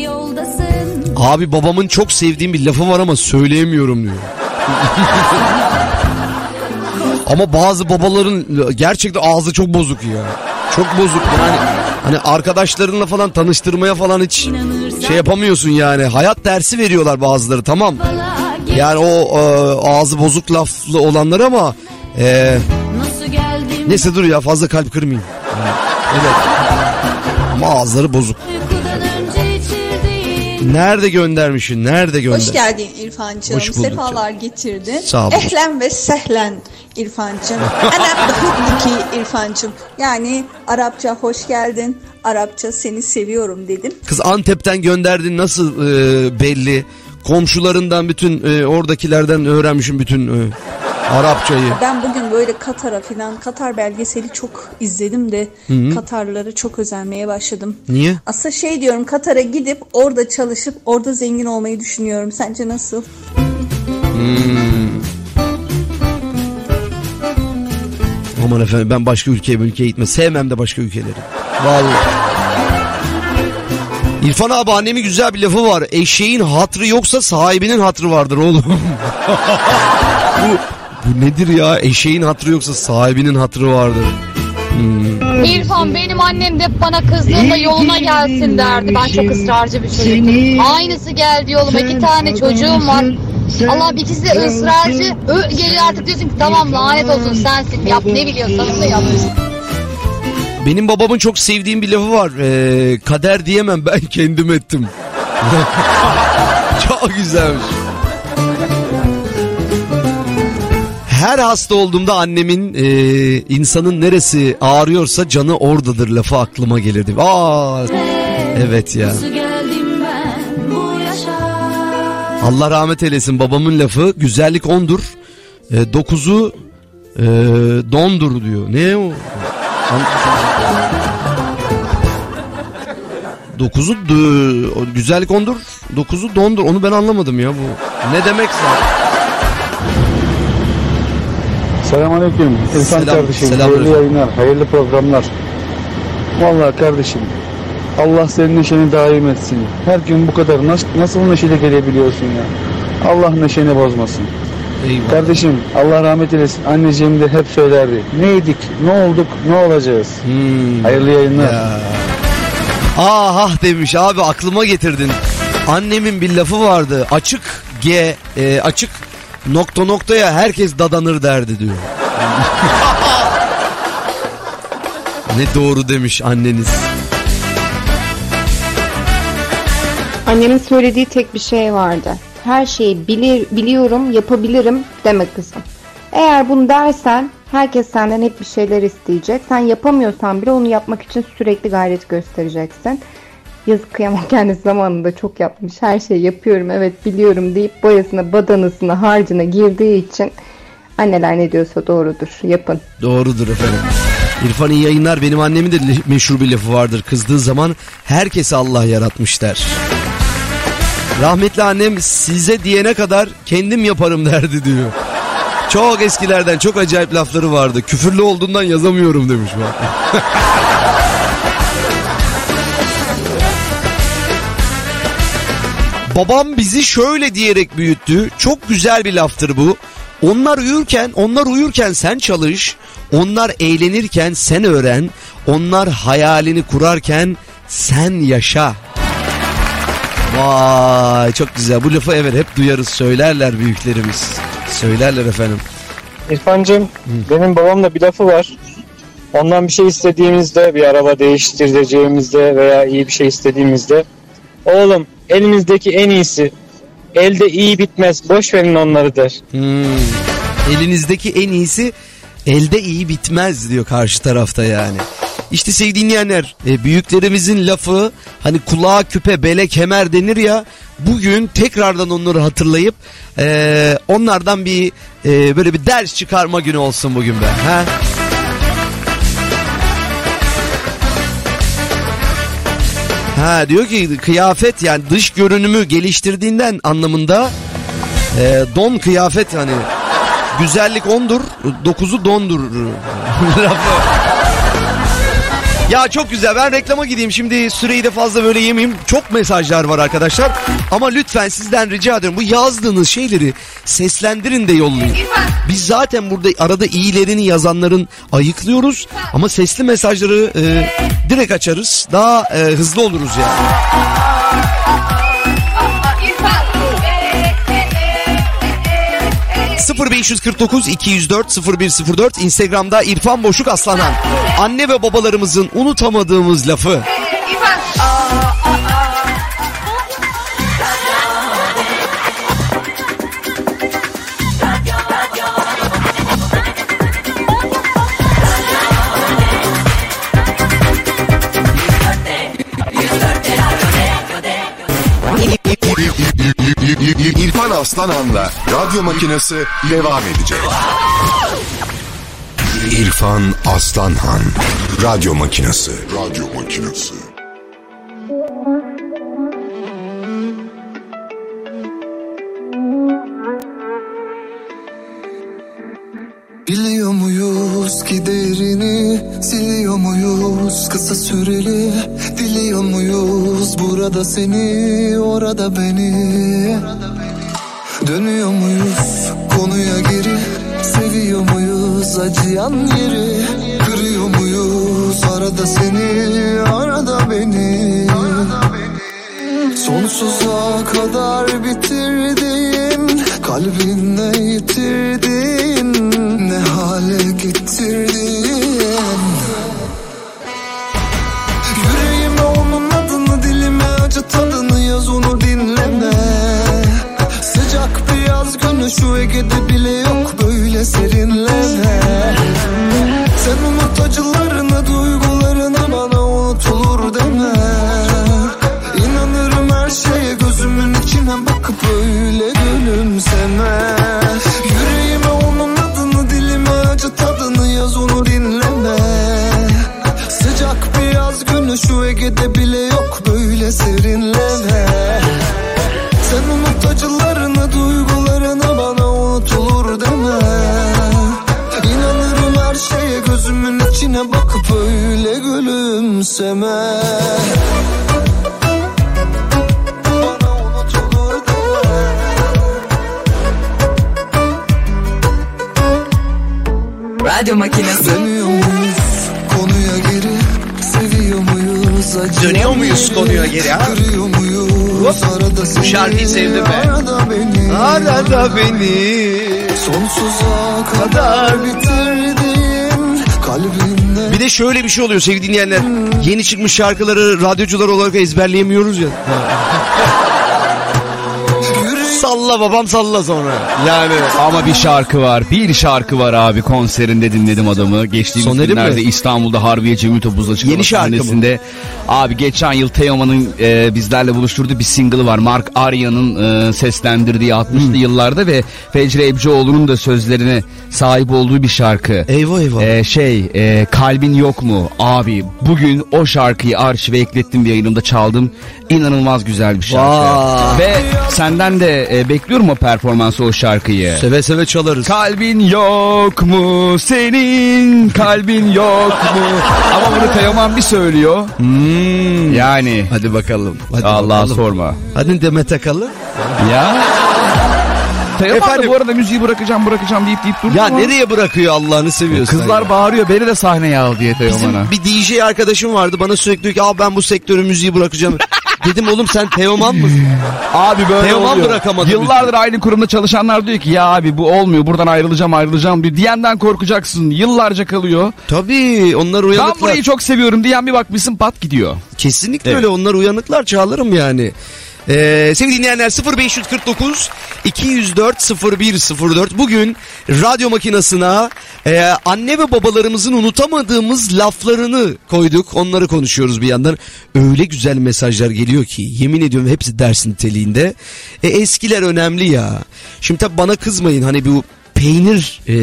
Yoldasın Abi babamın çok sevdiğim bir lafı var ama söyleyemiyorum diyor. ama bazı babaların gerçekten ağzı çok bozuk ya. Çok bozuk yani. Hani arkadaşlarınla falan tanıştırmaya falan hiç şey yapamıyorsun yani. Hayat dersi veriyorlar bazıları tamam. Yani o e, ağzı bozuk laflı olanlar ama e, neyse dur ya fazla kalp kırmayayım. Evet. Ama ağızları bozuk. Nerede göndermişsin? Nerede gönder? Hoş geldin İrfancığım. Hoş bulduk Sefalar getirdin. Sağ olun. Ehlen ve sehlen İrfancığım. Enem ki İrfancığım. Yani Arapça hoş geldin. Arapça seni seviyorum dedim. Kız Antep'ten gönderdin nasıl e, belli? Komşularından bütün e, oradakilerden öğrenmişim bütün e, Arapçayı. Ben bugün böyle Katar'a filan Katar belgeseli çok izledim de Hı hı. Katarlara çok özenmeye başladım. Niye? Aslında şey diyorum Katar'a gidip orada çalışıp orada zengin olmayı düşünüyorum. Sence nasıl? Hmm. Aman efendim ben başka ülkeye ülkeye gitme. Sevmem de başka ülkeleri. Vallahi. İrfan abi annemin güzel bir lafı var. Eşeğin hatrı yoksa sahibinin hatrı vardır oğlum. bu, bu nedir ya? Eşeğin hatrı yoksa sahibinin hatrı vardır. Hmm. İrfan benim annem de bana kızdığında yoluna gelsin derdi. Ben çok ısrarcı bir çocuktum. Aynısı geldi yoluma. iki tane çocuğum var. Allah ikisi de ısrarcı. Ö, geliyor artık diyorsun ki tamam lanet olsun sensin. Yap ne biliyorsan onu yap. Benim babamın çok sevdiğim bir lafı var. Ee, kader diyemem ben kendim ettim. çok güzelmiş. Her hasta olduğumda annemin e, insanın neresi ağrıyorsa canı oradadır lafı aklıma gelirdi. Aa, evet ya. Allah rahmet eylesin babamın lafı güzellik ondur. E, dokuzu e, dondur diyor. Ne o? Dokuzu güzellik ondur. Dokuzu dondur. Onu ben anlamadım ya bu. Ne demekse. Selamünaleyküm. İrfan Selam- kardeşim. selam hayırlı yayınlar, hayırlı programlar. Vallahi kardeşim Allah senin neşeni daim etsin. Her gün bu kadar nasıl, nasıl neşeyle gelebiliyorsun ya? Allah neşeni bozmasın. Kardeşim Allah rahmet eylesin. Anneciğim de hep söylerdi. Neydik, ne olduk, ne olacağız? Hayırlı yayınlar. Ah ah demiş abi aklıma getirdin. Annemin bir lafı vardı. Açık G e, açık nokta noktaya herkes dadanır derdi diyor. ne doğru demiş anneniz. Annemin söylediği tek bir şey vardı. Her şeyi bilir, biliyorum, yapabilirim deme kızım. Eğer bunu dersen Herkes senden hep bir şeyler isteyecek. Sen yapamıyorsan bile onu yapmak için sürekli gayret göstereceksin. Yazık kıyamam kendisi zamanında çok yapmış. Her şeyi yapıyorum evet biliyorum deyip boyasına, badanasına, harcına girdiği için anneler ne diyorsa doğrudur. Yapın. Doğrudur efendim. İrfan iyi yayınlar. Benim annemin de meşhur bir lafı vardır. Kızdığı zaman herkesi Allah yaratmış der. Rahmetli annem size diyene kadar kendim yaparım derdi diyor. Çok eskilerden çok acayip lafları vardı. Küfürlü olduğundan yazamıyorum demiş bak. Babam bizi şöyle diyerek büyüttü. Çok güzel bir laftır bu. Onlar uyurken, onlar uyurken sen çalış. Onlar eğlenirken sen öğren. Onlar hayalini kurarken sen yaşa. Vay çok güzel. Bu lafı evet hep duyarız söylerler büyüklerimiz. Söylerler efendim. İrfancığım benim babamda bir lafı var. Ondan bir şey istediğimizde bir araba değiştireceğimizde veya iyi bir şey istediğimizde oğlum elimizdeki en iyisi elde iyi bitmez boş verin onları der. Hmm. Elinizdeki en iyisi elde iyi bitmez diyor karşı tarafta yani. İşte sevgili dinleyenler e, büyüklerimizin lafı hani kulağa küpe bele kemer denir ya bugün tekrardan onları hatırlayıp e, onlardan bir e, böyle bir ders çıkarma günü olsun bugün be. Ha? Ha diyor ki kıyafet yani dış görünümü geliştirdiğinden anlamında e, don kıyafet hani güzellik ondur dokuzu dondur. Ya çok güzel ben reklama gideyim şimdi süreyi de fazla böyle yemeyeyim. Çok mesajlar var arkadaşlar ama lütfen sizden rica ediyorum bu yazdığınız şeyleri seslendirin de yollayın. Biz zaten burada arada iyilerini yazanların ayıklıyoruz ama sesli mesajları e, direkt açarız daha e, hızlı oluruz yani. 0549 204 0104 Instagram'da İrfan Boşuk Aslanhan. Anne ve babalarımızın unutamadığımız lafı. İrfan Aslanan'la radyo makinesi devam edecek. İrfan Aslanhan radyo makinesi. Radyo makinesi. Biliyor muyuz ki değerini Siliyor muyuz kısa süreli Diliyor muyuz burada seni Orada beni beni Sonsuza kadar bitirdin Kalbinle Bir de şöyle bir şey oluyor sevgili dinleyenler. Yeni çıkmış şarkıları radyocular olarak ezberleyemiyoruz ya. Salla babam salla sonra. Yani Ama bir şarkı var. Bir şarkı var abi konserinde dinledim adamı. Geçtiğimiz Soner'in günlerde mi? İstanbul'da Harbiye Cemil Topuz'da çıkan Yeni şarkı mı? sahnesinde. Abi geçen yıl Teoman'ın e, bizlerle buluşturduğu bir single'ı var. Mark Arya'nın e, seslendirdiği 60'lı yıllarda ve Fecri Ebcioğlu'nun da sözlerine sahip olduğu bir şarkı. Eyvah eyvah. E, şey e, kalbin yok mu? Abi bugün o şarkıyı arşive eklettim bir yayınımda çaldım. İnanılmaz güzel bir şarkı. Vay. Ve senden de e, bekliyorum o performansı o şarkıyı. Seve seve çalarız. Kalbin yok mu senin kalbin yok mu? Ama bunu Teoman bir söylüyor. Yani. Hadi bakalım. Hadi Allah sorma. Hadi Demet Akalın. Ya. Teoman da Efendim? bu arada müziği bırakacağım bırakacağım deyip deyip durdu Ya ama. nereye bırakıyor Allah'ını seviyorsun. Kızlar ya? bağırıyor beni de sahneye al diye Teoman'a. Bizim bir DJ arkadaşım vardı bana sürekli diyor ki Aa, ben bu sektörün müziği bırakacağım. Dedim oğlum sen Teoman mısın? Abi böyle Teoman oluyor. bırakamadı Yıllardır aynı kurumda çalışanlar diyor ki ya abi bu olmuyor buradan ayrılacağım ayrılacağım diyor. Diyenden korkacaksın yıllarca kalıyor. Tabii onlar Ben uyanıklar. burayı çok seviyorum diyen bir bakmışsın pat gidiyor. Kesinlikle Evet. öyle onlar uyanıklar çağlarım yani. Ee, sevgili dinleyenler 0549 204 0104 bugün radyo makinasına e, anne ve babalarımızın unutamadığımız laflarını koyduk. Onları konuşuyoruz bir yandan. Öyle güzel mesajlar geliyor ki yemin ediyorum hepsi ders niteliğinde. E, eskiler önemli ya. Şimdi tabii bana kızmayın hani bu peynir e,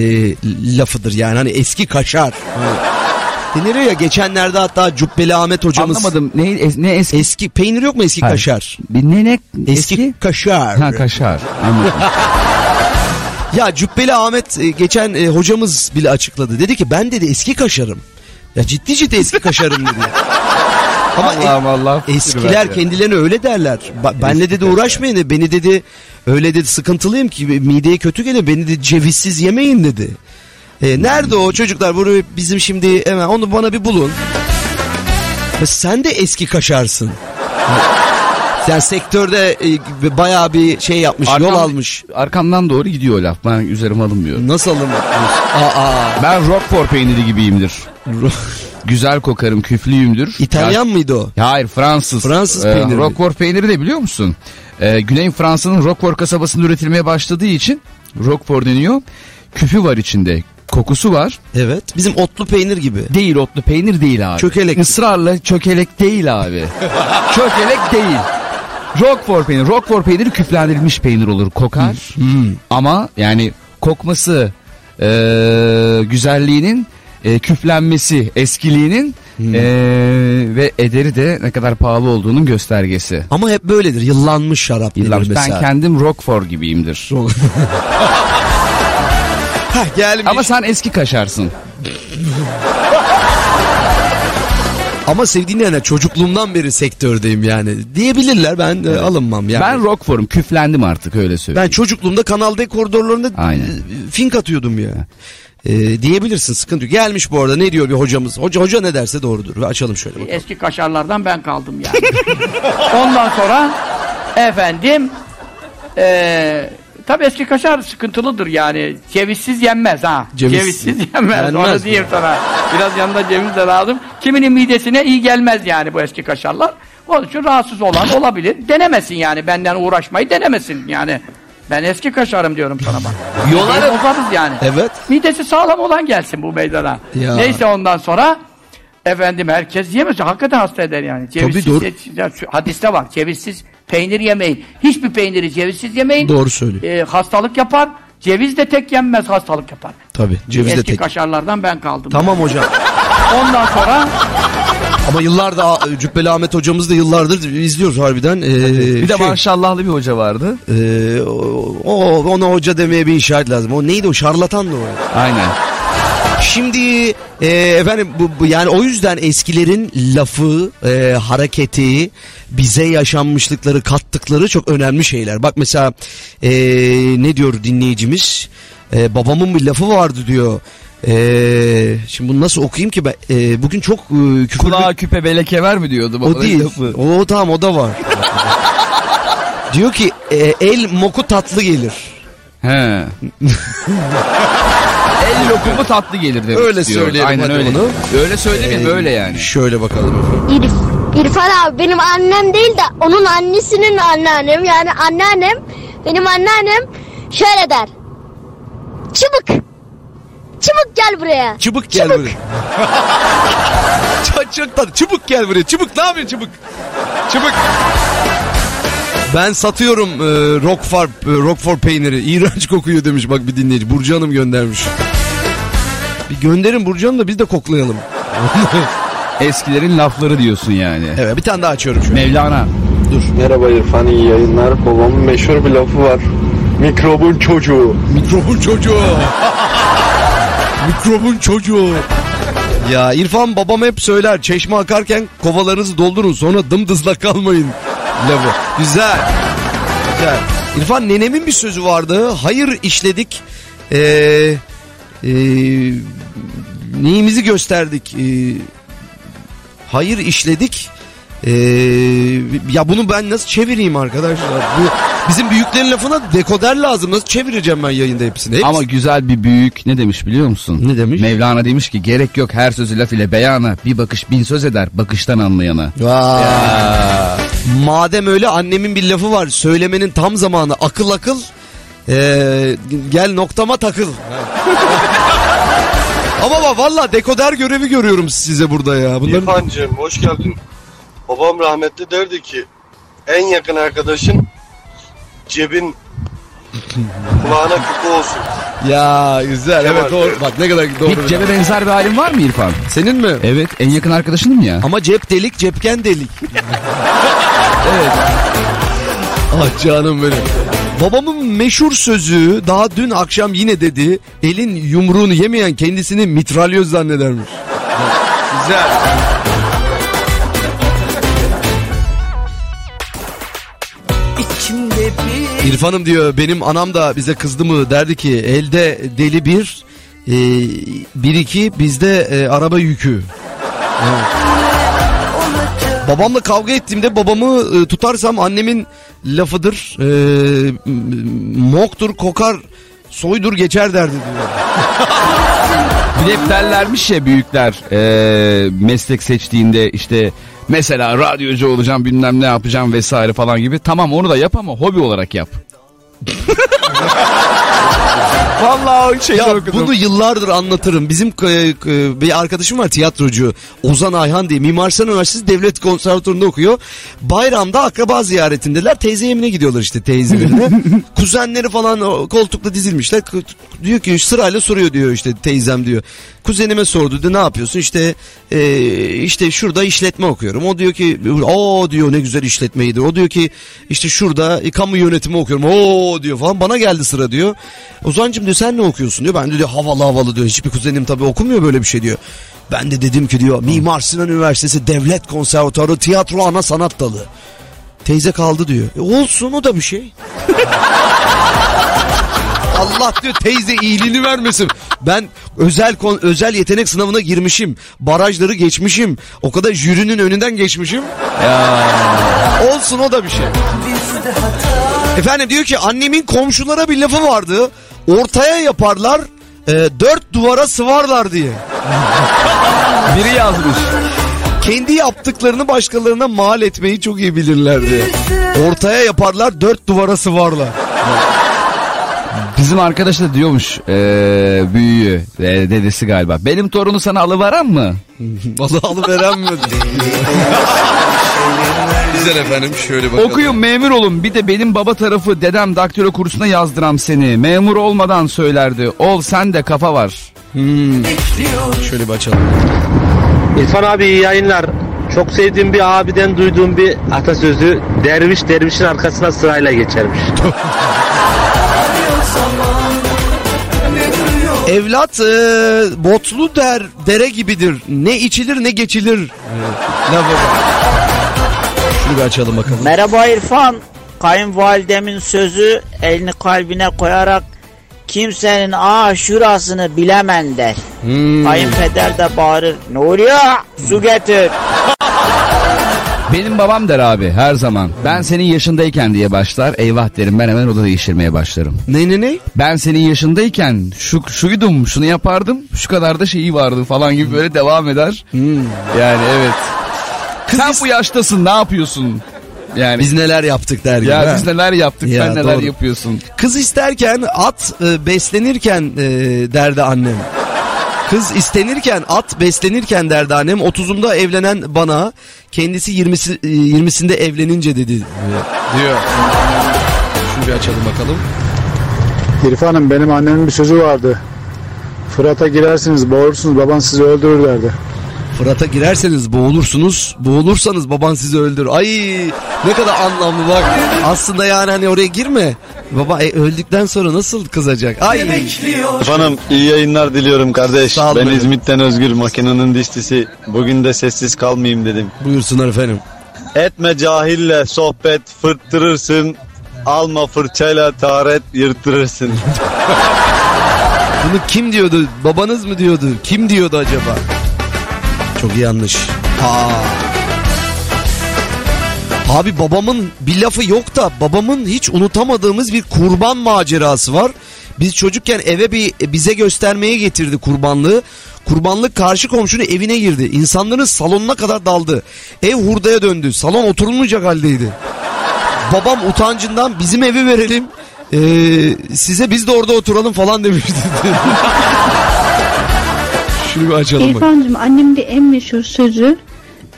lafıdır yani hani eski kaşar. Denir ya geçenlerde hatta Cübbeli Ahmet hocamız. Anlamadım ne, es- ne eski? Eski peynir yok mu eski Hayır. kaşar? Ne ne? Eski, kaşar. Ha kaşar. Anladım. Ya Cübbeli Ahmet e, geçen e, hocamız bile açıkladı. Dedi ki ben dedi eski kaşarım. Ya ciddi ciddi eski kaşarım dedi. Ama e- Allah Allah. eskiler kendilerine öyle derler. Ba- benle dedi uğraşmayın dedi. Beni dedi öyle dedi sıkıntılıyım ki mideye kötü gelir. Beni dedi cevizsiz yemeyin dedi. E, nerede o çocuklar? Bunu bizim şimdi hemen onu bana bir bulun. Ya sen de eski kaşarsın. Sen sektörde e, bayağı bir şey yapmış, yol Arkam- almış. Arkamdan doğru gidiyor laf. Ben üzerime alınmıyorum. Nasıl alınmıyorsun? Aa, Ben Roquefort peyniri gibiyimdir. Güzel kokarım, küflüyümdür. İtalyan Ya- mıydı o? Hayır Fransız. Fransız Ee, peyniri? Roquefort peyniri de biliyor musun? Ee, Güney Fransa'nın Roquefort kasabasında üretilmeye başladığı için Roquefort deniyor. Küfü var içinde. Kokusu var. Evet. Bizim otlu peynir gibi. Değil otlu peynir değil abi. Çökelek. Israrla çökelek değil abi. çökelek değil. Roquefort peyniri. Roquefort peyniri küflendirilmiş peynir olur. Kokar. Hmm. Ama yani kokması, e, güzelliğinin, e, küflenmesi, eskiliğinin Hmm. e, ve ederi de ne kadar pahalı olduğunun göstergesi. Ama hep böyledir. Yıllanmış şarap Yıllar ben mesela. kendim Roquefort gibiyimdir. Heh, gelmiş. Ama sen eski kaşarsın. Ama sevdiğin yani çocukluğumdan beri sektördeyim yani. Diyebilirler ben e, alınmam yani. Ben Roquefort'um. Küflendim artık öyle söyleyeyim. Ben çocukluğumda Kanal D koridorlarında Aynen. e, fink atıyordum ya. E, diyebilirsin sıkıntı yok. Gelmiş bu arada ne diyor bir hocamız. Hoca hoca ne derse doğrudur. Ve açalım şöyle bakalım. Eski kaşarlardan ben kaldım yani. Ondan sonra efendim eee tabii eski kaşar sıkıntılıdır yani. Cevizsiz yenmez ha. Ceviz- Cevizsiz yenmez. Yenmez Onu diyeyim sana. Biraz yanında ceviz de lazım. Kiminin midesine iyi gelmez yani bu eski kaşarlar. Onun için rahatsız olan olabilir. Denemesin yani. Benden uğraşmayı denemesin yani. Ben eski kaşarım diyorum sana bak. Yolarım. Bozarız yani. Evet. Midesi sağlam olan gelsin bu meydana. Ya. Neyse ondan sonra efendim herkes yemez. Hakikaten hasta eder yani. Cevizsiz, doğru. ya şu hadiste var. Cevizsiz peynir yemeyin. Hiçbir peyniri cevizsiz yemeyin. Doğru söylüyor. Ee, hastalık yapar. Ceviz de tek yenmez hastalık yapar. Tabii ceviz de Eski tek. kaşarlardan ben kaldım. Tamam hocam. Ondan sonra Ama yıllarda Cübbeli Ahmet hocamız da yıllardır izliyoruz harbiden. Ee, Bir de şey, maşallahlı bir hoca vardı. e, o, o- ona hoca demeye bir işaret lazım. O neydi o şarlatan mı o? Aynen. Şimdi e, efendim bu, bu yani o yüzden eskilerin lafı, e, hareketi, bize yaşanmışlıkları kattıkları çok önemli şeyler. Bak mesela e, ne diyor dinleyicimiz? E, babamın bir lafı vardı diyor. E, şimdi bunu nasıl okuyayım ki ben? E, bugün çok e, küfürlü... Kulağa küpe beleke ver mi diyordu? O değil. lafı? O tamam o da var. diyor ki e, el moku tatlı gelir. He. El lokumu tatlı gelir demek Öyle istiyor. söyleyelim Aynen hadi öyle. onu. Öyle söylemeyin Ee, böyle yani. Şöyle bakalım efendim. İrfan abi benim annem değil de onun annesinin anneannem yani anneannem Benim anneannem şöyle der. Çabuk. Çabuk gel buraya. Çubuk gel buraya. çok çok tatlı. Çubuk gel buraya. Çubuk ne yapıyorsun çubuk? Çubuk. Ben satıyorum e, Rockford, e, Rockford peyniri. İğrenç kokuyor demiş bak bir dinleyici. Burcu Hanım göndermiş. Bir gönderin Burcu Hanım da biz de koklayalım. Eskilerin lafları diyorsun yani. Evet bir tane daha açıyorum şöyle. Mevlana. Dur. Merhaba İrfan iyi yayınlar. Babamın meşhur bir lafı var. Mikrobun çocuğu. Mikrobun çocuğu. Mikrobun çocuğu. Ya İrfan babam hep söyler çeşme akarken kovalarınızı doldurun sonra dımdızlak kalmayın. Lafı. Güzel. Güzel. İrfan nenemin bir sözü vardı. Hayır işledik. Ee, ee, neyimizi gösterdik. Ee, hayır işledik. Ee, ya bunu ben nasıl çevireyim arkadaşlar? Bu bizim büyüklerin lafına dekoder lazım. Nasıl çevireceğim ben yayında hepsini? Hepsi- Ama güzel bir büyük ne demiş biliyor musun? Ne demiş? Mevlana demiş ki gerek yok her sözü laf ile beyana bir bakış bin söz eder bakıştan anlayana. Vay. Madem öyle annemin bir lafı var. Söylemenin tam zamanı. Akıl akıl. Ee, gel noktama takıl. Ama bak valla dekoder görevi görüyorum size burada ya. Bunların... İrfancığım hoş geldin. Babam rahmetli derdi ki en yakın arkadaşın cebin kulağına küpe olsun. Ya güzel Kemal evet doğru. Bak ne kadar doğru. Hiç cebe benzer bir halin var mı İrfan? Senin mi? Evet en yakın arkadaşınım ya. Ama cep delik cepken delik. evet. Ah canım benim. Babamın meşhur sözü daha dün akşam yine dedi. Elin yumruğunu yemeyen kendisini mitralyoz zannedermiş. Güzel. İçimde bir İrfan'ım diyor benim anam da bize kızdı mı derdi ki elde deli bir e, bir iki bizde e, araba yükü. Evet. Babamla kavga ettiğimde babamı e, tutarsam annemin lafıdır. E, m- moktur kokar soydur geçer derdi diyor. Bir hep derlermiş ya büyükler eee, meslek seçtiğinde işte mesela radyocu olacağım bilmem ne yapacağım vesaire falan gibi. Tamam onu da yap ama hobi olarak yap. Vallahi o şeyi ya okudum. bunu yıllardır anlatırım. Bizim e, e, bir arkadaşım var tiyatrocu. Ozan Ayhan diye. Mimar Sinan Üniversitesi Devlet Konservatuvarı'nda okuyor. Bayramda akraba ziyaretindeler. Teyze evine gidiyorlar işte teyzelerine. Kuzenleri falan koltukta dizilmişler. Diyor ki sırayla soruyor diyor işte teyzem diyor. Kuzenime sordu diyor ne yapıyorsun? İşte e, işte şurada işletme okuyorum. O diyor ki o diyor ne güzel işletmeydi. O diyor ki işte şurada e, kamu yönetimi okuyorum. O diyor falan. Bana geldi sıra diyor. Ozancım diyor sen ne okuyorsun diyor. Ben de diyor havalı havalı diyor. Hiçbir kuzenim tabii okumuyor böyle bir şey diyor. Ben de dedim ki diyor Mimar Sinan Üniversitesi Devlet Konservatuarı Tiyatro Ana Sanat Dalı. Teyze kaldı diyor. E olsun o da bir şey. Allah diyor teyze iyiliğini vermesin. Ben özel kon- özel yetenek sınavına girmişim. Barajları geçmişim. O kadar jürinin önünden geçmişim. Olsun o da bir şey. Efendim diyor ki annemin komşulara bir lafı vardı. Ortaya yaparlar, e, dört duvara sıvarlar diye. Biri yazmış. Kendi yaptıklarını başkalarına mal etmeyi çok iyi bilirlerdi. Ortaya yaparlar, dört duvara sıvarlar. Bizim arkadaş da diyormuş eee büyüğü e, dedesi galiba. Benim torunu sana alıveren mı? Vallahi alıveren mi? Güzel efendim şöyle bakalım. Okuyun memur olun bir de benim baba tarafı dedem daktilo kursuna yazdıram seni. Memur olmadan söylerdi. Ol sen de kafa var. Hmm. Şöyle bir açalım. İrfan abi iyi yayınlar. Çok sevdiğim bir abiden duyduğum bir atasözü derviş dervişin arkasına sırayla geçermiş. Evlat e, botlu der dere gibidir. Ne içilir ne geçilir. Evet. Lafı bir açalım bakalım. Merhaba İrfan. Kayınvalidemin sözü elini kalbine koyarak kimsenin aa şurasını bilemen der. Hmm. Kayınpeder de bağırır. Ne oluyor? Su getir. Benim babam der abi her zaman. Ben senin yaşındayken diye başlar. Eyvah derim ben hemen oda değiştirmeye başlarım. Ne ne ne? Ben senin yaşındayken şu şuydum şunu yapardım. Şu kadar da şeyi vardı falan gibi böyle devam eder. Yani evet. Sen bu yaştasın ne yapıyorsun? Yani Biz neler yaptık der gibi. Ya ha? biz neler yaptık Ya, sen neler doğru. yapıyorsun. Kız isterken at e, beslenirken e, derdi annem. Kız istenirken at beslenirken derdi annem. 30'umda evlenen bana kendisi 20'si, e, 20'sinde evlenince dedi diyor. Şunu bir açalım bakalım. İrfan'ım benim annemin bir sözü vardı. Fırat'a girersiniz boğulursunuz baban sizi öldürür derdi. Fırat'a girerseniz boğulursunuz. Boğulursanız baban sizi öldürür. Ay ne kadar anlamlı bak. Aslında yani hani oraya girme. Baba e, öldükten sonra nasıl kızacak? Ay. Efendim iyi yayınlar diliyorum kardeş. Sağ ben. İzmit'ten Özgür makinenin dişlisi. Bugün de sessiz kalmayayım dedim. Buyursunlar efendim. Etme cahille sohbet fırttırırsın. Alma fırçayla taharet yırttırırsın. Bunu kim diyordu? Babanız mı diyordu? Kim diyordu acaba? Çok yanlış. Ha. Abi babamın bir lafı yok da babamın hiç unutamadığımız bir kurban macerası var. Biz çocukken eve bir bize göstermeye getirdi kurbanlığı. Kurbanlık karşı komşunun evine girdi. İnsanların salonuna kadar daldı. Ev hurdaya döndü. Salon oturulmayacak haldeydi. Babam utancından bizim evi verelim. ee, size biz de orada oturalım falan demişti. Şunu bir açalım. İrfan'cığım annemin de en meşhur sözü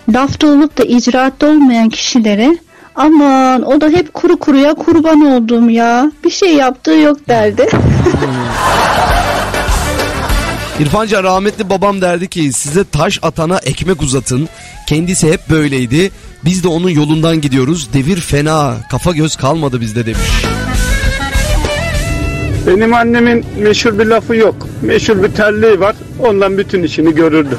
lafta olup da icraatta olmayan kişilere aman o da hep kuru kuruya kurban oldum ya bir şey yaptığı yok derdi. İrfanca rahmetli babam derdi ki size taş atana ekmek uzatın. Kendisi hep böyleydi. Biz de onun yolundan gidiyoruz. Devir fena. Kafa göz kalmadı bizde demiş. Benim annemin meşhur bir lafı yok. Meşhur bir terliği var. Ondan bütün işini görürdü.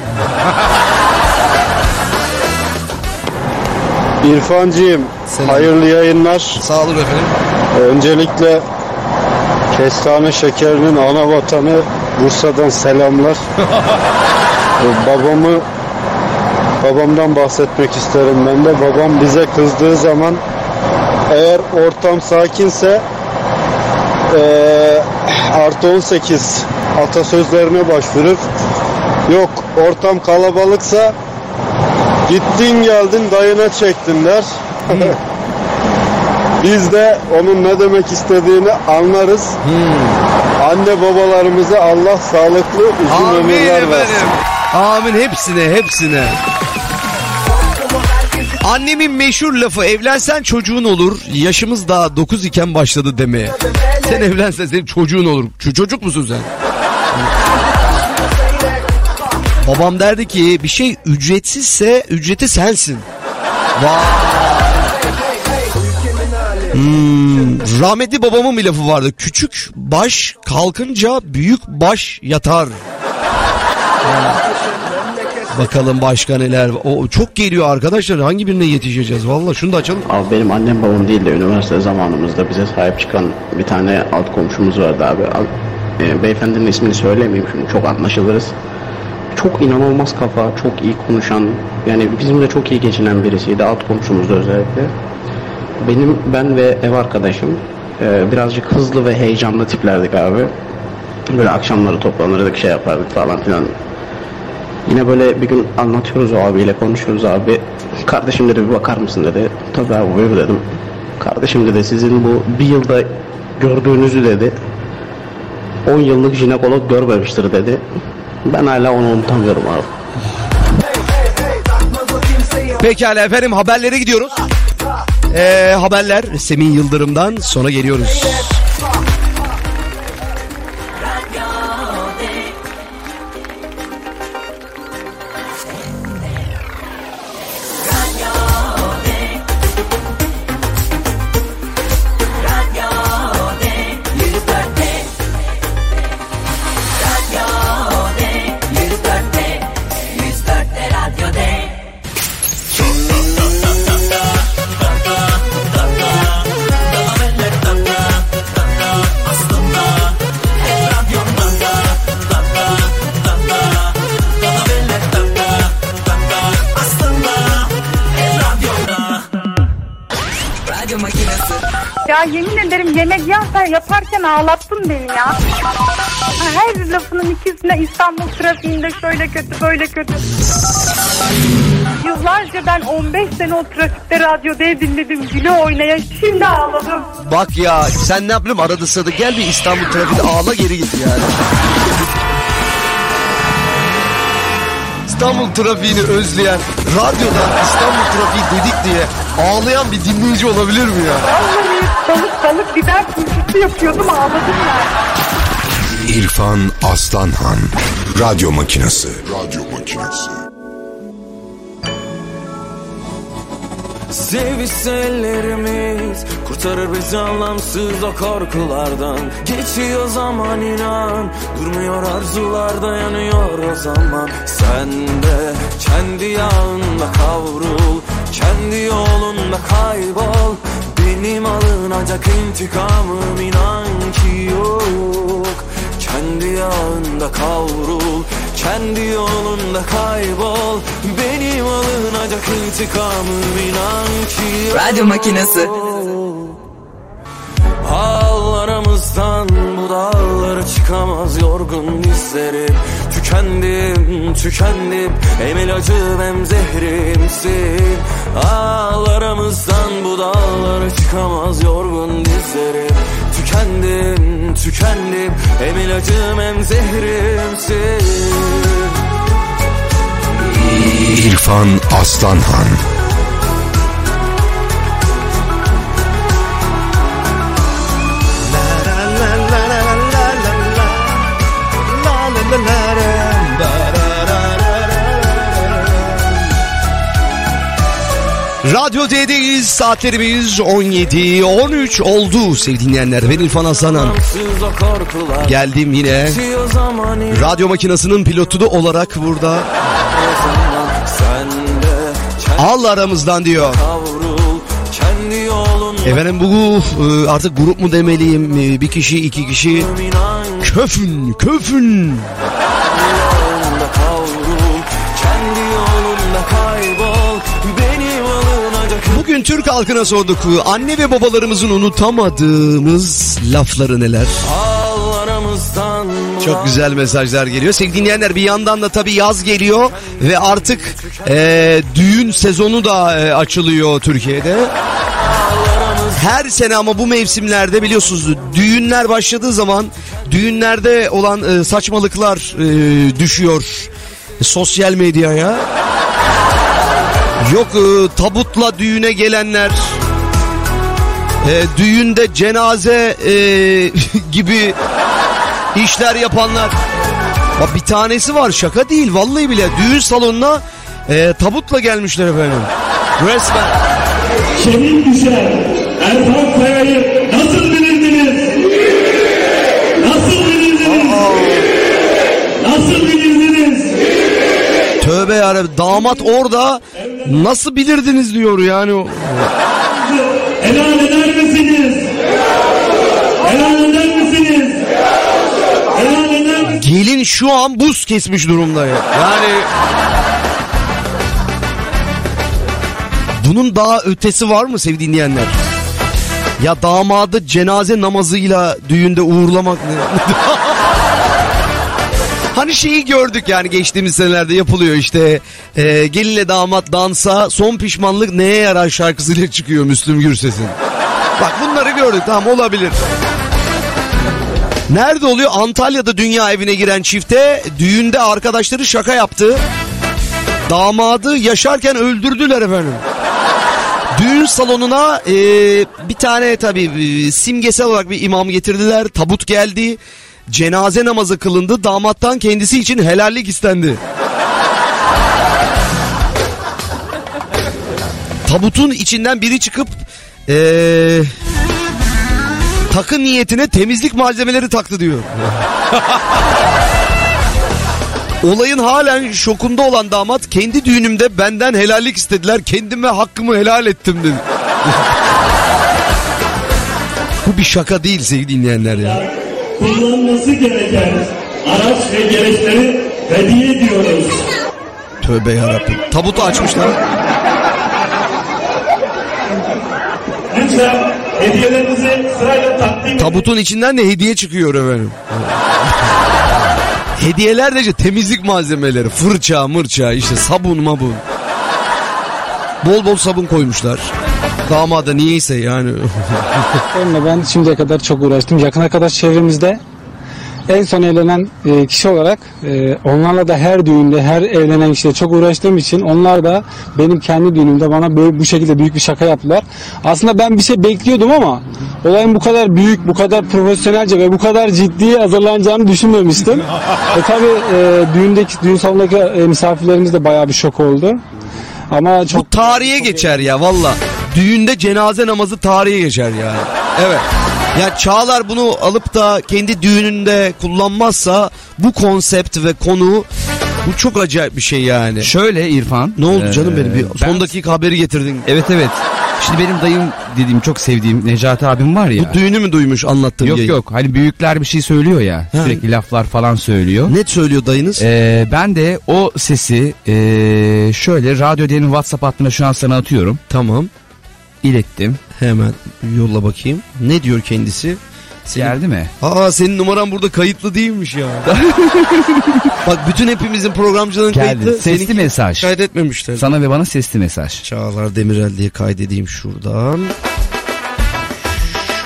İrfancığım hayırlı yayınlar. Sağ olun efendim. Öncelikle kestane şekerinin ana vatanı Bursa'dan selamlar. Ee, Babamı babamdan bahsetmek isterim ben de. Babam bize kızdığı zaman eğer ortam sakinse eee, artı 18 atasözlerine başvurur. Yok ortam kalabalıksa gittin geldin dayına çektin der. Biz de onun ne demek istediğini anlarız. Anne babalarımıza Allah sağlıklı uzun Amin ömürler versin. Amin hepsine hepsine. Annemin meşhur lafı evlensen çocuğun olur. Yaşımız daha 9 iken başladı demeye. Sen evlensen senin çocuğun olur. Ç- çocuk musun sen? Babam derdi ki bir şey ücretsizse ücreti sensin. Vay. Hmm, rahmetli babamın bir lafı vardı. Küçük baş kalkınca büyük baş yatar. Bakalım başka neler. O çok geliyor arkadaşlar. Hangi birine yetişeceğiz? Vallahi şunu da açalım. Abi benim annem babam değil de üniversite zamanımızda bize sahip çıkan bir tane alt komşumuz vardı abi. E, beyefendinin ismini söylemeyeyim şimdi çok anlaşılırız. Çok inanılmaz kafa, çok iyi konuşan, yani bizimle çok iyi geçinen birisiydi alt komşumuzda özellikle. Benim, ben ve ev arkadaşım e, birazcık hızlı ve heyecanlı tiplerdik abi. Böyle akşamları toplanırdık şey yapardık falan filan. Yine böyle bir gün anlatıyoruz o abiyle konuşuyoruz abi. Kardeşim dedi bir bakar mısın dedi. Tabii abi buyur dedim. Kardeşim dedi sizin bu bir yılda gördüğünüzü dedi. 10 yıllık jinekolog görmemiştir dedi. Ben hala onu unutamıyorum abi. Pekala efendim haberlere gidiyoruz. Ee, haberler Semih Yıldırım'dan sonra geliyoruz. Ya yemin ederim yemek yapar, yaparken ağlattın beni ya. Her lafının ikisine İstanbul trafiğinde şöyle kötü böyle kötü. Yıllarca ben 15 sene o trafikte radyo diye dinledim. Güle oynaya şimdi ağladım. Bak ya sen ne yapayım arada sırada gel bir İstanbul trafiğinde ağla geri git yani. İstanbul trafiğini özleyen, radyodan İstanbul trafiği dedik diye ağlayan bir dinleyici olabilir mi ya? Vallahi balık balık biber turşusu yapıyordum ağladım yani. İrfan Aslanhan Radyo Makinesi. Radyo Makinesi. Sevişse ellerimiz Kurtarır bizi anlamsız o korkulardan. Geçiyor zaman inan Durmuyor arzular dayanıyor o zaman. Sen de kendi yağında kavrul Kendi yolunda kaybol Benim alınacak intikamım inan ki yok. Kendi yağında kavrul Kendi yolunda kaybol. Benim alınacak intikamım inan ki yok. Radyo makinesi. Ağlarımızdan bu dağlara çıkamaz yorgun dizlerim. Tükendim, tükendim. Hem ilacım hem zehrimsin Ağlarımızdan bu dağlara çıkamaz yorgun dizlerim. Tükendim, tükendim Hem ilacım hem zehrimsin İrfan Aslanhan Radyo D'deyiz. Saatlerimiz 17 13 oldu sevgili dinleyenler. Ben İrfan korkular Geldim yine. Radyo makinasının pilotu da olarak burada. Al aramızdan diyor. Efendim bu e, artık grup mu demeliyim e, bir kişi iki kişi köfün köfün Türk halkına sorduk anne ve babalarımızın unutamadığımız lafları neler? Çok güzel mesajlar geliyor. Sevgili dinleyenler bir yandan da tabii yaz geliyor ve artık e, düğün sezonu da e, açılıyor Türkiye'de. Her sene ama bu mevsimlerde biliyorsunuz düğünler başladığı zaman düğünlerde olan e, saçmalıklar e, düşüyor sosyal medyaya. Yok e, tabutla düğüne gelenler, e, düğünde cenaze e, gibi işler yapanlar. Bak bir tanesi var şaka değil vallahi bile düğün salonuna e, tabutla gelmişler efendim. Resmen. Şehit düşer Erfan Kaya'yı nasıl bilirdiniz? Nasıl bilirdiniz? Nasıl bilirdiniz? Tövbe yarabbim damat orada nasıl bilirdiniz diyor yani. o- Helal eder misiniz? Helal eder misiniz? Helal eder misiniz? Gelin şu an buz kesmiş durumda ya. Yani bunun daha ötesi var mı sevgili dinleyenler? Ya damadı cenaze namazıyla düğünde uğurlamak ne? Hani şeyi gördük yani geçtiğimiz senelerde yapılıyor işte e, gelinle damat dansa son pişmanlık neye yarar şarkısıyla çıkıyor Müslüm Gürses'in. Bak bunları gördük tamam olabilir. Nerede oluyor? Antalya'da dünya evine giren çifte düğünde arkadaşları şaka yaptı. Damadı yaşarken öldürdüler efendim. Düğün salonuna e, bir tane tabii e, simgesel olarak bir imam getirdiler. Tabut geldi. Cenaze namazı kılındı. Damattan kendisi için helallik istendi. Tabutun içinden biri çıkıp e, takı niyetine temizlik malzemeleri taktı diyor. Olayın halen şokunda olan damat kendi düğünümde benden helallik istediler. Kendime hakkımı helal ettim dedi. Bu bir şaka değil sevgili dinleyenler ya. Kullanılması gereken araç ve gereçleri hediye ediyoruz. Tövbe yarabbim. Tabutu açmışlar. Lütfen hediyelerinizi sırayla takdim Tabutun içinden de hediye çıkıyor efendim. Hediyeler de işte temizlik malzemeleri. Fırça, mırça, işte sabun mabun. Bol bol sabun koymuşlar. Damada niyeyse yani. Onunla ben şimdiye kadar çok uğraştım. Yakın arkadaş çevremizde en son evlenen e, kişi olarak e, onlarla da her düğünde, her evlenen kişiyle çok uğraştığım için onlar da benim kendi düğünümde bana böyle bu şekilde büyük bir şaka yaptılar. Aslında ben bir şey bekliyordum ama olayın bu kadar büyük, bu kadar profesyonelce ve bu kadar ciddi hazırlanacağını düşünmemiştim. e tabi e, düğündeki, düğün salonundaki e, misafirlerimiz de bayağı bir şok oldu. Ama çok Bu tarihe geçer ya valla. Düğünde cenaze namazı tarihe geçer yani. Evet. Ya Çağlar bunu alıp da kendi düğününde kullanmazsa bu konsept ve konu bu çok acayip bir şey yani. Şöyle İrfan. Ne oldu canım benim? Bir ben- son dakika haberi getirdin. Evet evet. Şimdi benim dayım dediğim çok sevdiğim Necati abim var ya. Bu düğünü mü duymuş anlattığım Yok yayın? yok hani büyükler bir şey söylüyor ya sürekli laflar falan söylüyor. Ne söylüyor dayınız? Ee, ben de o sesi ee, şöyle radyo diyenin WhatsApp hattına şu an sana atıyorum. Tamam. İlettim. Hemen yolla bakayım. Ne diyor kendisi? Geldi mi? Aa senin numaran burada kayıtlı değilmiş ya. Bak bütün hepimizin programcıların Geldi. kayıtlı. Sesli seninki mesaj. Kaydetmemişler. Sana ve bana sesli mesaj. Çağlar Demirel diye kaydedeyim şuradan.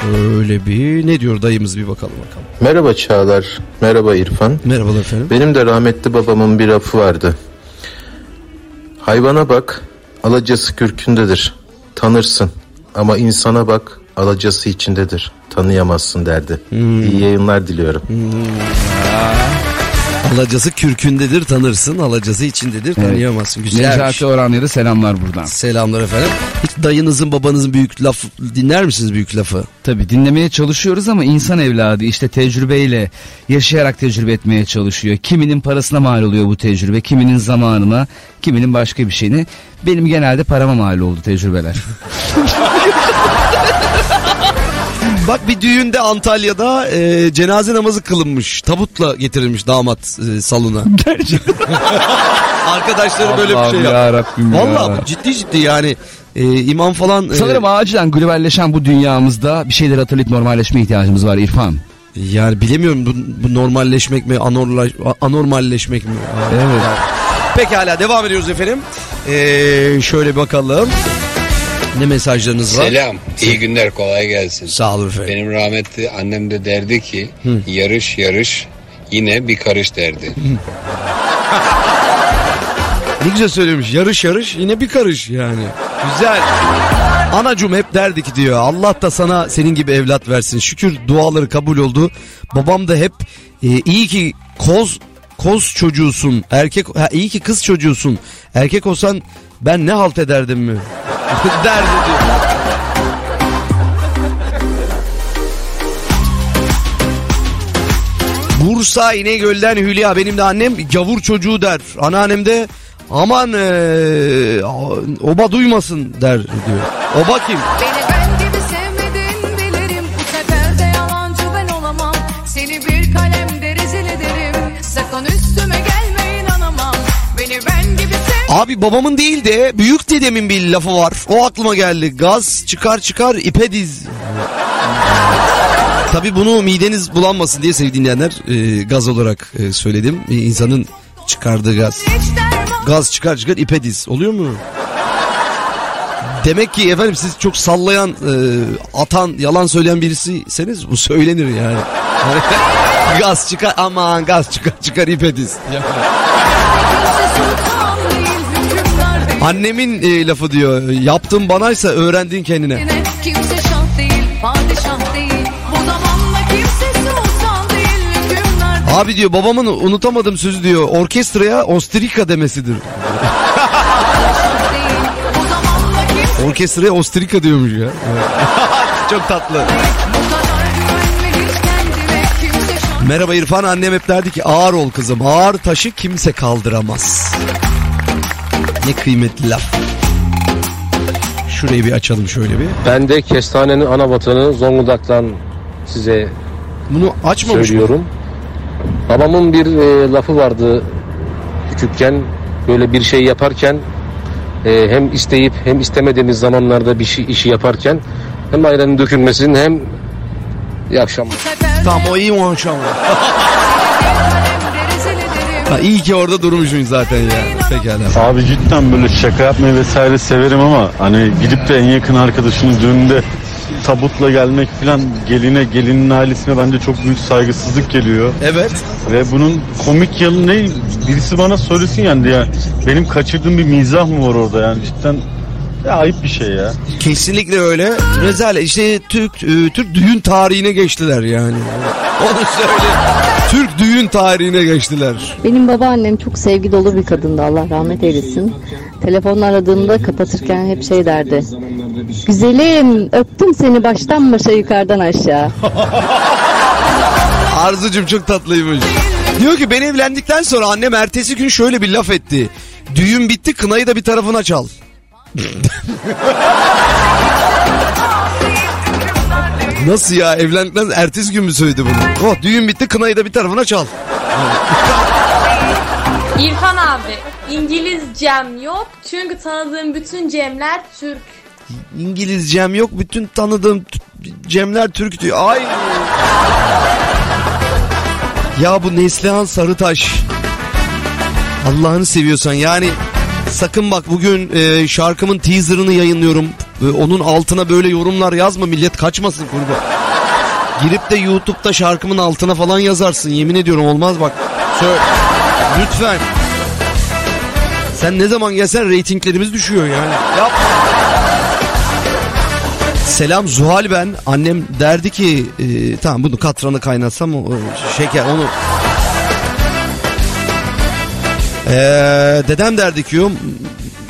Şöyle bir ne diyor dayımız bir bakalım bakalım. Merhaba Çağlar, merhaba İrfan. Merhabalar efendim. Benim de rahmetli babamın bir lafı vardı. Hayvana bak, alacası kürkündedir. Tanırsın. Ama insana bak, alacası içindedir. Tanıyamazsın derdi. İyi yayınlar diliyorum. Alacası kürkündedir tanırsın, alacası içindedir tanıyamazsın. Güzelmiş. Necati Orhan'a da selamlar buradan. Selamlar efendim. Hiç dayınızın babanızın büyük laf dinler misiniz büyük lafı? Tabii dinlemeye çalışıyoruz ama insan evladı işte tecrübeyle yaşayarak tecrübe etmeye çalışıyor. Kiminin parasına mal oluyor bu tecrübe, kiminin zamanına, kiminin başka bir şeyine. Benim genelde parama mal oldu tecrübeler. Bak bir düğünde Antalya'da e, cenaze namazı kılınmış. Tabutla getirilmiş damat e, salona. Arkadaşları böyle bir şey Allah'ım yaptı. yarabbim ya. Ciddi ciddi yani e, imam falan. e, Sanırım acilen globalleşen bu dünyamızda bir şeyleri hatırlayıp normalleşme ihtiyacımız var İrfan. Yani bilemiyorum bu, bu normalleşmek mi anorla, anormalleşmek mi? Evet. Pekala devam ediyoruz efendim. Ee, şöyle bakalım. Ne mesajlarınız var? Selam. iyi günler kolay gelsin. Sağ olun efendim. Benim rahmetli annem de derdi ki yarış yarış yine bir karış derdi. Ne güzel söylemiş. Yarış yarış yine bir karış yani. Güzel. Anacım hep derdi ki diyor Allah da sana senin gibi evlat versin. Şükür duaları kabul oldu. Babam da hep e, iyi ki koz koz çocuğusun. Erkek ha, iyi ki kız çocuğusun. Erkek olsan ben ne halt ederdim mi? derdi diyor. Bursa İnegöl'den Hülya benim de annem gavur çocuğu der. Anneannem de aman eee, oba duymasın der diyor. Oba kim? Sakın üstüme Abi babamın değil de büyük dedemin bir lafı var. O aklıma geldi. Gaz çıkar çıkar ipe diz. Tabi bunu mideniz bulanmasın diye sevgili dinleyenler e, gaz olarak e, söyledim. E, insanın çıkardığı gaz. Gaz çıkar çıkar ipe diz. Oluyor mu? Demek ki efendim siz çok sallayan, e, atan, yalan söyleyen birisiyseniz bu söylenir yani. gaz çıkar aman gaz çıkar çıkar ipe diz. Annemin e, lafı diyor. Yaptığın banaysa öğrendiğin kendine. Kimse şah değil padişah değil Bu zamanda Abi diyor babamın unutamadığım sözü diyor. Orkestraya ostrika demesidir. Orkestraya ostrika diyormuş ya. Çok tatlı. Merhaba İrfan annem hep derdi ki ağır ol kızım. Ağır taşı kimse kaldıramaz. Ne kıymetli laf. Şurayı bir açalım şöyle bir. Ben de kestanenin ana vatanı Zonguldak'tan size Bunu açmamış mı? söylüyorum. Babamın bir e, lafı vardı küçükken böyle bir şey yaparken e, hem isteyip hem istemediğimiz zamanlarda bir şey işi yaparken hem ayranın dökülmesin hem iyi akşamlar. Tamam o iyi o akşam. Ha, iyi ki orada durmuşsun zaten ya. Pekala. Abi cidden böyle şaka yapmayı vesaire severim ama hani gidip de en yakın arkadaşının düğünde tabutla gelmek falan geline gelinin ailesine bence çok büyük saygısızlık geliyor. Evet. Ve bunun komik yanı ne? Birisi bana söylesin yani ya benim kaçırdığım bir mizah mı var orada yani cidden ya ayıp bir şey ya. Kesinlikle öyle. Rezalet. İşte Türk e, Türk düğün tarihine geçtiler yani. Onu söyle. Türk düğün tarihine geçtiler. Benim babaannem çok sevgi dolu bir kadındı Allah rahmet eylesin. Telefonla aradığımda kapatırken hep şey derdi. Güzelim öptüm seni baştan başa yukarıdan aşağı. Arzucum çok tatlıymış. Diyor ki ben evlendikten sonra annem ertesi gün şöyle bir laf etti. Düğün bitti kınayı da bir tarafına çal. Nasıl ya evlendikten ertesi gün mü söyledi bunu? Oh düğün bitti kınayı da bir tarafına çal. İrfan abi İngilizcem yok çünkü tanıdığım bütün Cemler Türk. İngilizcem yok bütün tanıdığım Cemler Türk diyor. Ay. Ya bu Neslihan Sarıtaş. Allah'ını seviyorsan yani sakın bak bugün e, şarkımın teaserını yayınlıyorum. E, onun altına böyle yorumlar yazma millet kaçmasın kurban. Girip de YouTube'da şarkımın altına falan yazarsın yemin ediyorum olmaz bak. Söyle. Lütfen. Sen ne zaman gelsen reytinglerimiz düşüyor yani. Yap. Selam Zuhal ben. Annem derdi ki e, tamam bunu katranı kaynatsam o, şeker onu. Ee, dedem derdi ki "Yo,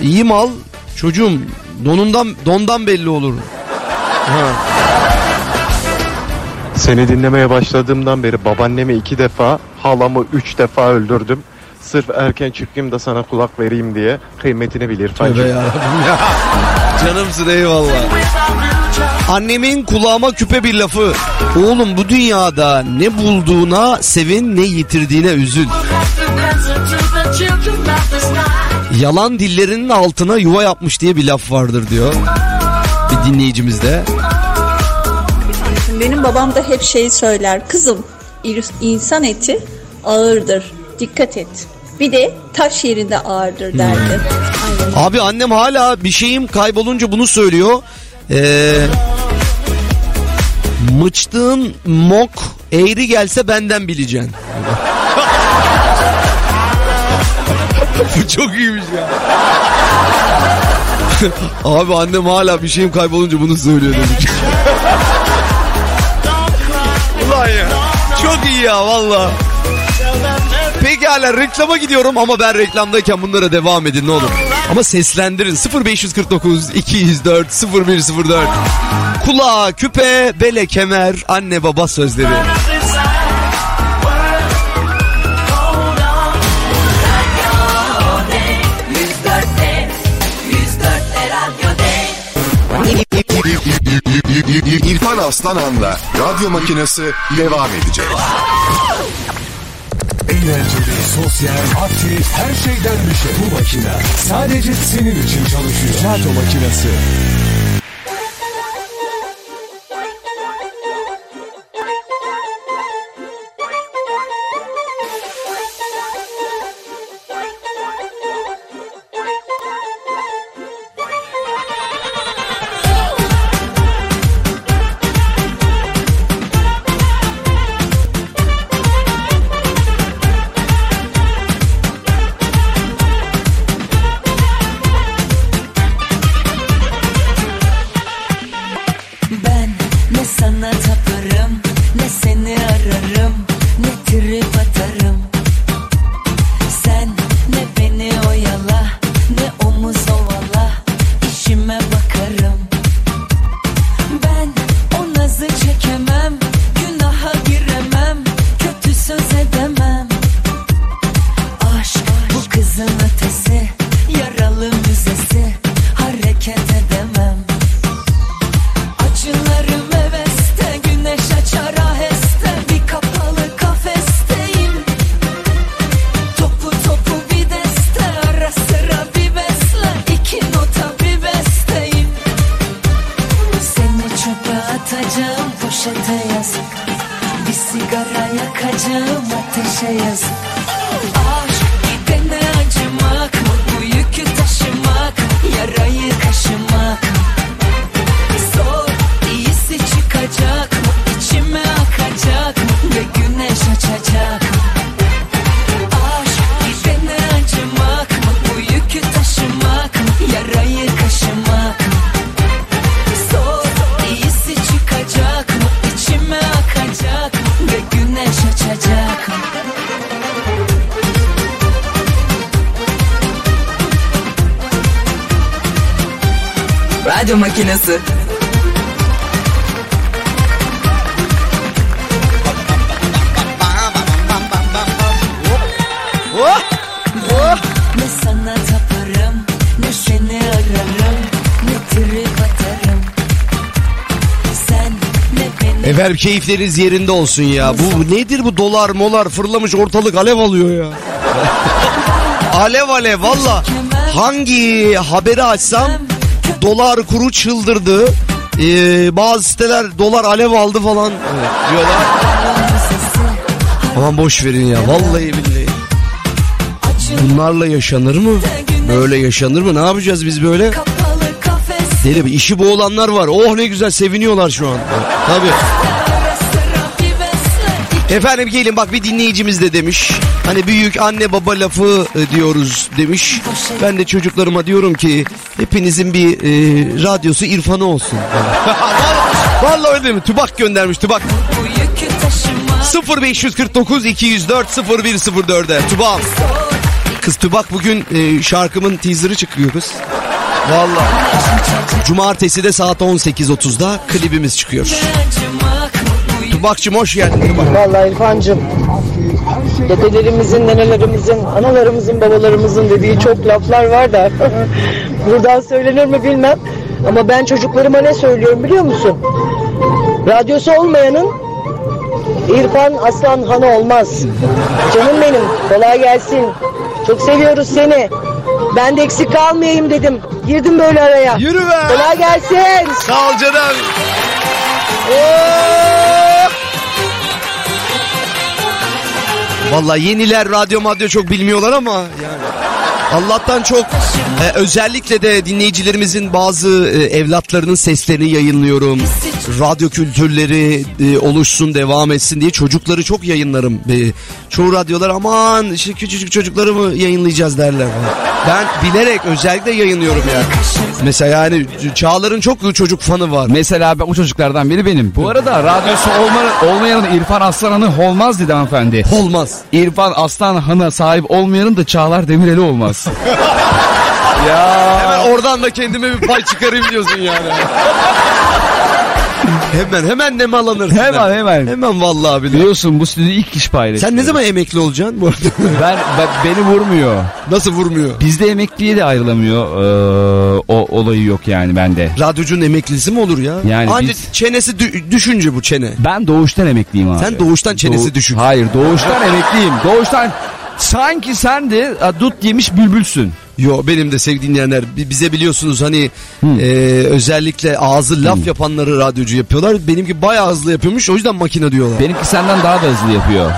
iyi mal çocuğum donundan dondan belli olur. Ha. Seni dinlemeye başladığımdan beri babaannemi iki defa, halamı üç defa öldürdüm. Sırf erken çıkayım da sana kulak vereyim diye kıymetini bilir. Tövbe ya. Canımsın eyvallah. Annemin kulağıma küpe bir lafı. Oğlum bu dünyada ne bulduğuna sevin ne yitirdiğine üzül. Yalan dillerinin altına yuva yapmış diye bir laf vardır diyor. Bir dinleyicimiz de. Benim babam da hep şey söyler. Kızım insan eti ağırdır. Dikkat et. Bir de taş yerinde ağırdır derdi. Aynen. Abi annem hala bir şeyim kaybolunca bunu söylüyor. Ee, mıçtığın mok eğri gelse benden bileceksin. Bu çok iyiymiş ya. Abi annem hala bir şeyim kaybolunca bunu söylüyor demiş. Ulan ya. Çok iyi ya valla. Pekala reklama gidiyorum ama ben reklamdayken bunlara devam edin ne olur. Ama seslendirin 0549 204 0104. Kulağa, küpe, bele, kemer, anne baba sözleri. İrfan Aslanan'la radyo makinesi devam edecek. Eğlenceli, sosyal, aktif, her şeyden bir şey. Bu makine sadece senin için çalışıyor. Radyo makinesi. Keyifleriniz yerinde olsun ya. Bu nedir bu dolar molar fırlamış ortalık alev alıyor ya. alev alev valla. Hangi haberi açsam dolar kuru çıldırdı. Ee, bazı siteler dolar alev aldı falan diyorlar. Aman boş verin ya vallahi billahi. Bunlarla yaşanır mı? Böyle yaşanır mı? Ne yapacağız biz böyle? Deli işi bu olanlar var. Oh ne güzel seviniyorlar şu an. Tabii. Efendim gelin bak bir dinleyicimiz de demiş. Hani büyük anne baba lafı e, diyoruz demiş. Ben de çocuklarıma diyorum ki hepinizin bir e, radyosu irfanı olsun. Vallahi öyle mi? Tübak göndermiş Tübak. 0549 204 0104'e Tübak. Kız Tübak bugün e, şarkımın teaser'ı çıkıyor kız. Vallahi. Cumartesi de saat 18.30'da klibimiz çıkıyor. Tubakçım hoş geldin Tubak. Vallahi İrfan'cığım dedelerimizin, nenelerimizin, analarımızın, babalarımızın dediği çok laflar var da buradan söylenir mi bilmem. Ama ben çocuklarıma ne söylüyorum biliyor musun? Radyosu olmayanın İrfan Aslan Hanı olmaz. Canım benim kolay gelsin. Çok seviyoruz seni. Ben de eksik kalmayayım dedim. Girdim böyle araya. Yürü be. Kolay gelsin. Sağ ol canım. Vallahi yeniler radyo madyo çok bilmiyorlar ama yani Allah'tan çok e, özellikle de dinleyicilerimizin bazı e, evlatlarının seslerini yayınlıyorum. Radyo kültürleri e, oluşsun devam etsin diye çocukları çok yayınlarım. E, çoğu radyolar aman işte küçücük çocukları mı yayınlayacağız derler. Ben bilerek özellikle yayınlıyorum yani. Mesela yani Çağlar'ın çok çocuk fanı var. Mesela ben, o çocuklardan biri benim. Bu arada radyosu olma, olmayanın İrfan Aslanhan'ı olmaz dedi hanımefendi. Olmaz. İrfan Aslanhan'a sahip olmayanın da Çağlar Demirel'i olmaz. ya. Hemen oradan da kendime bir pay çıkarayım diyorsun yani. Hemen hemen nemalanırsın. Hemen hemen. Hemen vallahi billahi. Biliyorsun bu stüdyoyu ilk kişi paylaştı. Sen ne zaman emekli olacaksın bu arada? Ben, ben beni vurmuyor. Nasıl vurmuyor? Bizde emekliye de ayrılamıyor. Ee, o olayı yok yani bende. Radyocunun emeklisi mi olur ya? Yani Anca biz- çenesi dü- düşünce bu çene. Ben doğuştan emekliyim abi. Sen doğuştan çenesi düşün. Hayır doğuştan emekliyim. Doğuştan sanki sen de dut yemiş bülbülsün. Yo benim de sevgili dinleyenler bi- bize biliyorsunuz hani e, özellikle ağzı laf yapanları radyocu yapıyorlar. Benimki bayağı hızlı yapıyormuş o yüzden makine diyorlar. Benimki senden daha da hızlı yapıyor.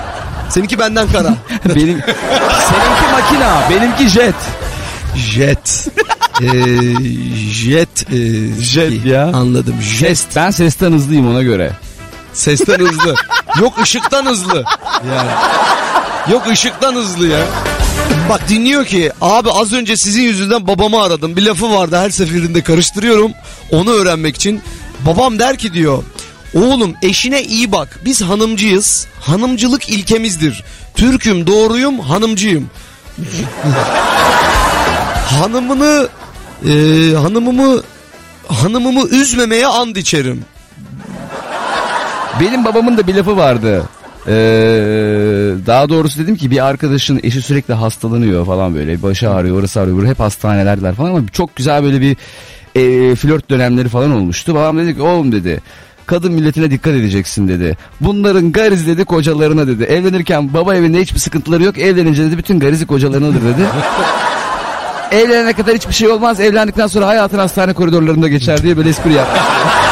Seninki benden kara. Benim seninki makina, benimki jet. Jet. Ee, jet. e, Jet ya. Anladım. Jet. Ben sesten hızlıyım ona göre. Sesten hızlı. Yok ışıktan hızlı. Yani. Yok ışıktan hızlı ya. Bak dinliyor ki abi az önce sizin yüzünden babamı aradım. Bir lafı vardı her seferinde karıştırıyorum. Onu öğrenmek için. Babam der ki diyor. Oğlum eşine iyi bak. Biz hanımcıyız. Hanımcılık ilkemizdir. Türküm, doğruyum, hanımcıyım. Hanımını e, hanımımı hanımımı üzmemeye and içerim. Benim babamın da bir lafı vardı. Ee, daha doğrusu dedim ki bir arkadaşın eşi sürekli hastalanıyor falan böyle. Başı ağrıyor, orası ağrıyor. Hep hastanelerler falan ama çok güzel böyle bir e, flört dönemleri falan olmuştu. Babam dedi ki oğlum dedi. Kadın milletine dikkat edeceksin dedi. Bunların gariz dedi kocalarına dedi. Evlenirken baba evinde hiçbir sıkıntıları yok. Evlenince dedi bütün garizi kocalarınadır dedi. Evlenene kadar hiçbir şey olmaz. Evlendikten sonra hayatın hastane koridorlarında geçer diye böyle espri yapmış.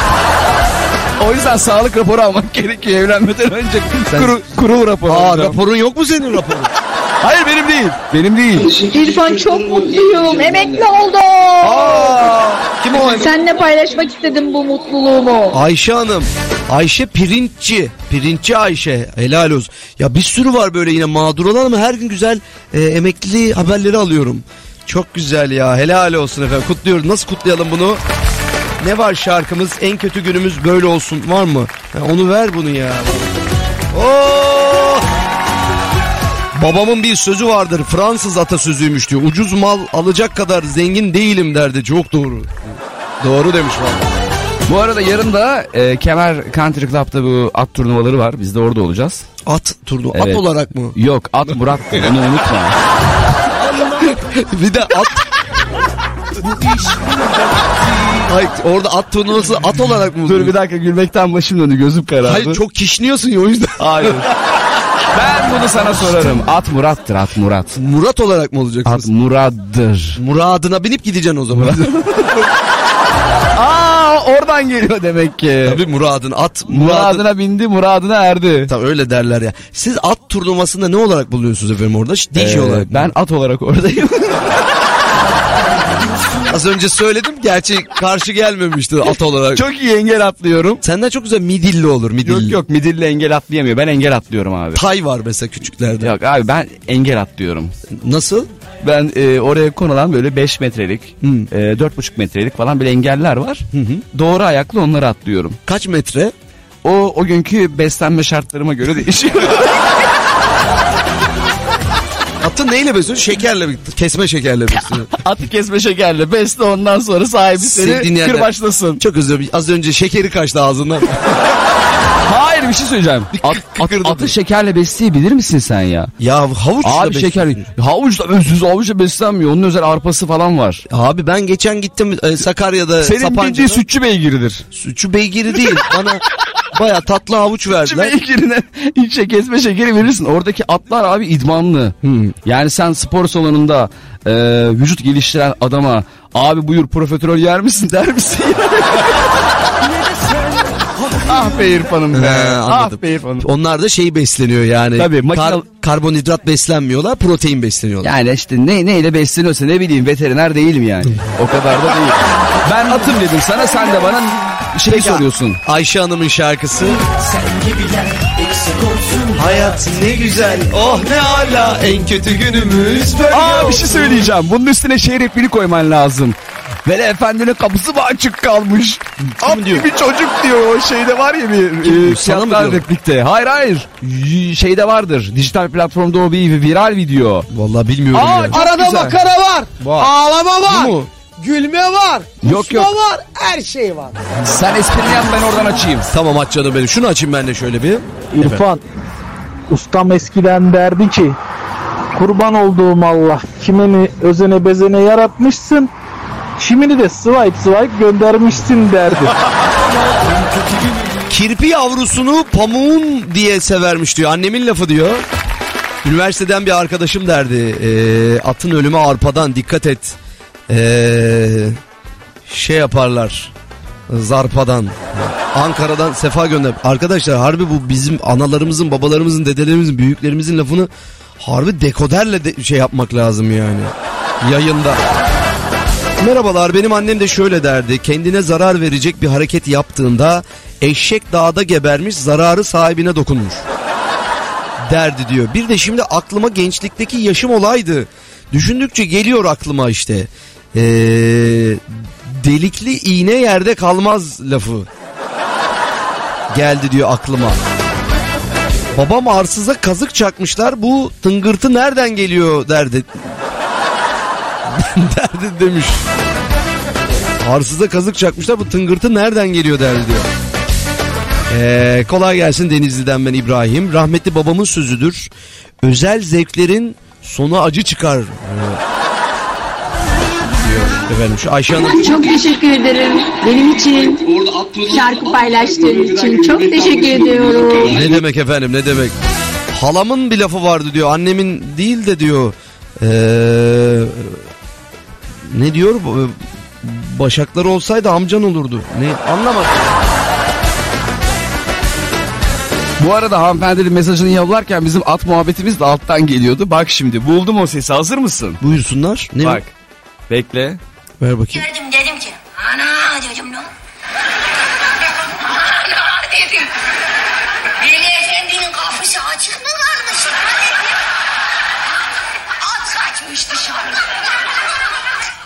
O yüzden sağlık raporu almak gerekiyor evlenmeden önce. Kuru, kurul raporu. Aa alacağım. raporun yok mu senin raporun? Hayır benim değil. Benim değil. İrfan çok mutluyum. Emekli oldum. Aa, Kim o? Seninle paylaşmak istedim bu mutluluğumu. Ayşe Hanım. Ayşe Pirinççi. Pirinççi Ayşe. Helal olsun. Ya bir sürü var böyle yine mağdur olan ama her gün güzel e, emekli haberleri alıyorum. Çok güzel ya. Helal olsun efendim. Kutluyoruz. Nasıl kutlayalım bunu? Ne var şarkımız? En kötü günümüz böyle olsun. Var mı? Ha, onu ver bunu ya. Oo! Babamın bir sözü vardır. Fransız atasözüymüş diyor. Ucuz mal alacak kadar zengin değilim derdi. Çok doğru. Doğru demiş valla. Bu arada yarın da e, Kemer Country Club'da bu at turnuvaları var. Biz de orada olacağız. At turnuva. At olarak mı? Yok at Murat'tı onu unutma. bir de at... Ay orada at turnuvası at olarak mı? Dur bir dakika gülmekten başım döndü gözüm karardı. Hayır çok kişniyorsun ya o yüzden. Hayır. Ben bunu sana sorarım. At Murat'tır at Murat. Murat olarak mı olacak? At Murad'dır. Muradına binip gideceksin o zaman. Aa oradan geliyor demek ki. Tabii Murad'ın at Muradına bindi muradına erdi. Tabii öyle derler ya. Siz at turnuvasında ne olarak buluyorsunuz efendim orada? DJ Ee, olarak. Ben at olarak oradayım. Az önce söyledim gerçi karşı gelmemişti at olarak. çok iyi engel atlıyorum. Senden çok güzel midilli olur midilli. Yok yok midilli engel atlayamıyor. Ben engel atlıyorum abi. Tay var mesela küçüklerde. Yok abi ben engel atlıyorum. Nasıl? Ben e, oraya konulan böyle 5 metrelik, e, 4,5 metrelik falan böyle engeller var. Doğru ayaklı onları atlıyorum. Kaç metre? O o günkü beslenme şartlarıma göre değişiyor. Atı neyle besliyorsun? Şekerle kesme şekerle besliyorsun. Atı kesme şekerle besle ondan sonra sahibi seni kırbaçlasın. Çok özür dilerim. Az önce şekeri kaçtı ağzından. Hayır bir şey söyleyeceğim. At, at- atı şekerle besleyebilir misin sen ya? Ya havuçla Abi şeker havuçla besliyoruz havuçla beslenmiyor. Onun özel arpası falan var. Abi ben geçen gittim e, Sakarya'da Senin Sapanca'da. bildiğin sütçü beygiridir. Sütçü beygiri değil. Bana baya tatlı havuç verdiler. beygirine içe kesme şekeri verirsin. Oradaki atlar abi idmanlı. Yani sen spor salonunda e, vücut geliştiren adama abi buyur profiterol yer misin der misin? ah be İrfan'ım be. He, ah be İrfan'ım. Onlar da şey besleniyor yani. Tabii, makine- Kar- karbonhidrat beslenmiyorlar, protein besleniyorlar. Yani işte ne neyle besleniyorsa ne bileyim veteriner değilim yani. O kadar da değil. Ben atım dedim sana sen de bana şey Peki, soruyorsun. Ayşe Hanım'ın şarkısı. Sen gibiler eksik olsun. Hayat ne güzel, oh ne ala, en kötü günümüz böyle Aa bir olsun. şey söyleyeceğim. Bunun üstüne şey repliğini koyman lazım. Veli efendinin kapısı mı açık kalmış? At diyor? gibi çocuk diyor o şeyde var ya bir Kim e? Sana mı diyor? replikte. Hayır hayır. Y- Şeyde vardır. Dijital platformda o bir viral video. Vallahi bilmiyorum Aa, ya. Arada güzel. makara var. Var. Ağlama var. Bu mu? Gülme var. Yok, kusma yok. var. Her şey var. Sen esprini yap ben oradan açayım. Tamam aç canım benim. Şunu açayım ben de şöyle bir. İrfan, ustam eskiden derdi ki kurban olduğum Allah kimini özene bezene yaratmışsın kimini de swipe swipe göndermişsin derdi. Kirpi yavrusunu pamuğun diye severmiş diyor. Annemin lafı diyor. Üniversiteden bir arkadaşım derdi. "Ee, atın ölümü arpadan dikkat et. Ee, şey yaparlar. Zarpadan. Ankara'dan sefa gönder. Arkadaşlar harbi bu bizim analarımızın, babalarımızın, dedelerimizin, büyüklerimizin lafını harbi dekoderle de şey yapmak lazım yani. Yayında. Merhabalar benim annem de şöyle derdi. Kendine zarar verecek bir hareket yaptığında eşek dağda gebermiş zararı sahibine dokunmuş. Derdi diyor. Bir de şimdi aklıma gençlikteki yaşım olaydı. Düşündükçe geliyor aklıma işte. Ee, delikli iğne yerde kalmaz lafı. Geldi diyor aklıma. Babam arsıza kazık çakmışlar. Bu tıngırtı nereden geliyor derdi. derdi demiş. Arsıza kazık çakmışlar. Bu tıngırtı nereden geliyor derdi diyor. Ee, kolay gelsin Denizli'den ben İbrahim. Rahmetli babamın sözüdür. Özel zevklerin sonu acı çıkar. Ee, diyor efendim şu Ayşe Hanım. Çok teşekkür ederim. Benim için şarkı paylaştığın için çok teşekkür ediyorum. Ne demek efendim ne demek. Halamın bir lafı vardı diyor. Annemin değil de diyor. Ee, ne diyor? Bu- Başakları olsaydı amcan olurdu. Ne anlamadım. Bu arada hanımefendi mesajını yollarken bizim at muhabbetimiz de alttan geliyordu. Bak şimdi buldum o sesi hazır mısın? Buyursunlar. Ne Bak Bekle. Ver bakayım. Gördüm dedim ki ana dedim lan. ana dedim. Veli Efendi'nin kapısı açık mı kalmış? At kaçmış dışarı.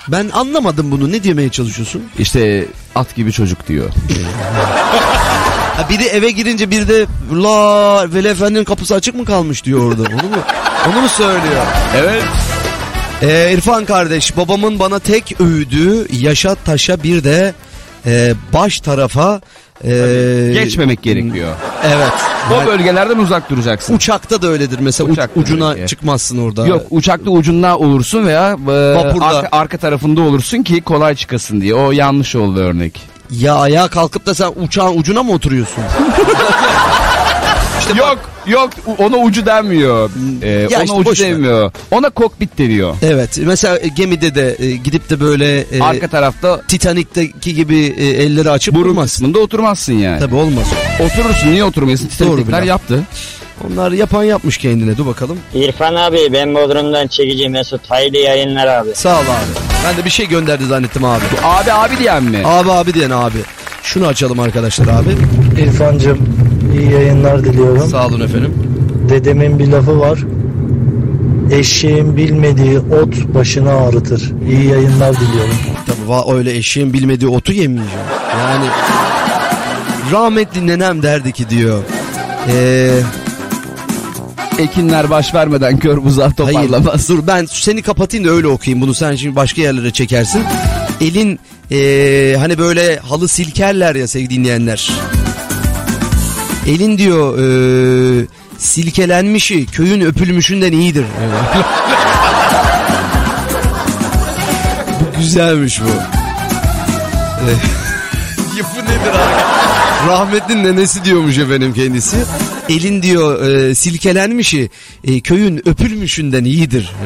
Ben anlamadım bunu. Ne demeye çalışıyorsun? İşte at gibi çocuk diyor. Ha, biri eve girince biri de la Veli Efendi'nin kapısı açık mı kalmış diyor orada. Onu mu, onu mu söylüyor? Evet. Ee, İrfan kardeş babamın bana tek öğüdü yaşa taşa bir de e, baş tarafa e, Geçmemek gerekiyor. Evet. O bölgelerden uzak duracaksın. Uçakta da öyledir mesela uç- Uçakta ucuna belki. çıkmazsın orada. Yok uçakta ucunda olursun veya e, Vapurda. arka, arka tarafında olursun ki kolay çıkasın diye. O yanlış oldu örnek. Ya ayağa kalkıp da sen uçağın ucuna mı oturuyorsun? yok yok ona ucu denmiyor. Ee, Ya ona işte ucu boş ver. denmiyor. Ona kokpit deniyor. Evet mesela gemide de e, gidip de böyle e, Arka tarafta Titanik'teki gibi e, elleri açıp burun durmaz. kısmında oturmazsın yani. Tabii olmaz. Oturursun niye oturmayasın? Titanik'ler yaptı. Onlar yapan yapmış kendine dur bakalım. İrfan abi ben Bodrum'dan çekici Mesut hayırlı yayınlar abi. Sağ ol abi. Ben de bir şey gönderdi zannettim abi. Abi abi diyen mi? Abi abi diyen abi. Şunu açalım arkadaşlar abi. İrfancığım iyi yayınlar diliyorum. Sağ olun efendim. Dedemin bir lafı var. Eşeğin bilmediği ot başını ağrıtır. İyi yayınlar diliyorum. Tabii va öyle eşeğin bilmediği otu yemeyeceğim. Yani rahmetli nenem derdi ki diyor. Eee Ekinler baş vermeden kör buzağı toparlamaz. Dur ben seni kapatayım da öyle okuyayım bunu. Sen şimdi başka yerlere çekersin. Elin eee, hani böyle halı silkerler ya sevgili dinleyenler. Elin diyor eee, silkelenmişi köyün öpülmüşünden iyidir. bu güzelmiş bu. Yapı nedir abi? Rahmetli nenesi diyormuş efendim kendisi. Elin diyor e, silkelenmişi e, köyün öpülmüşünden iyidir.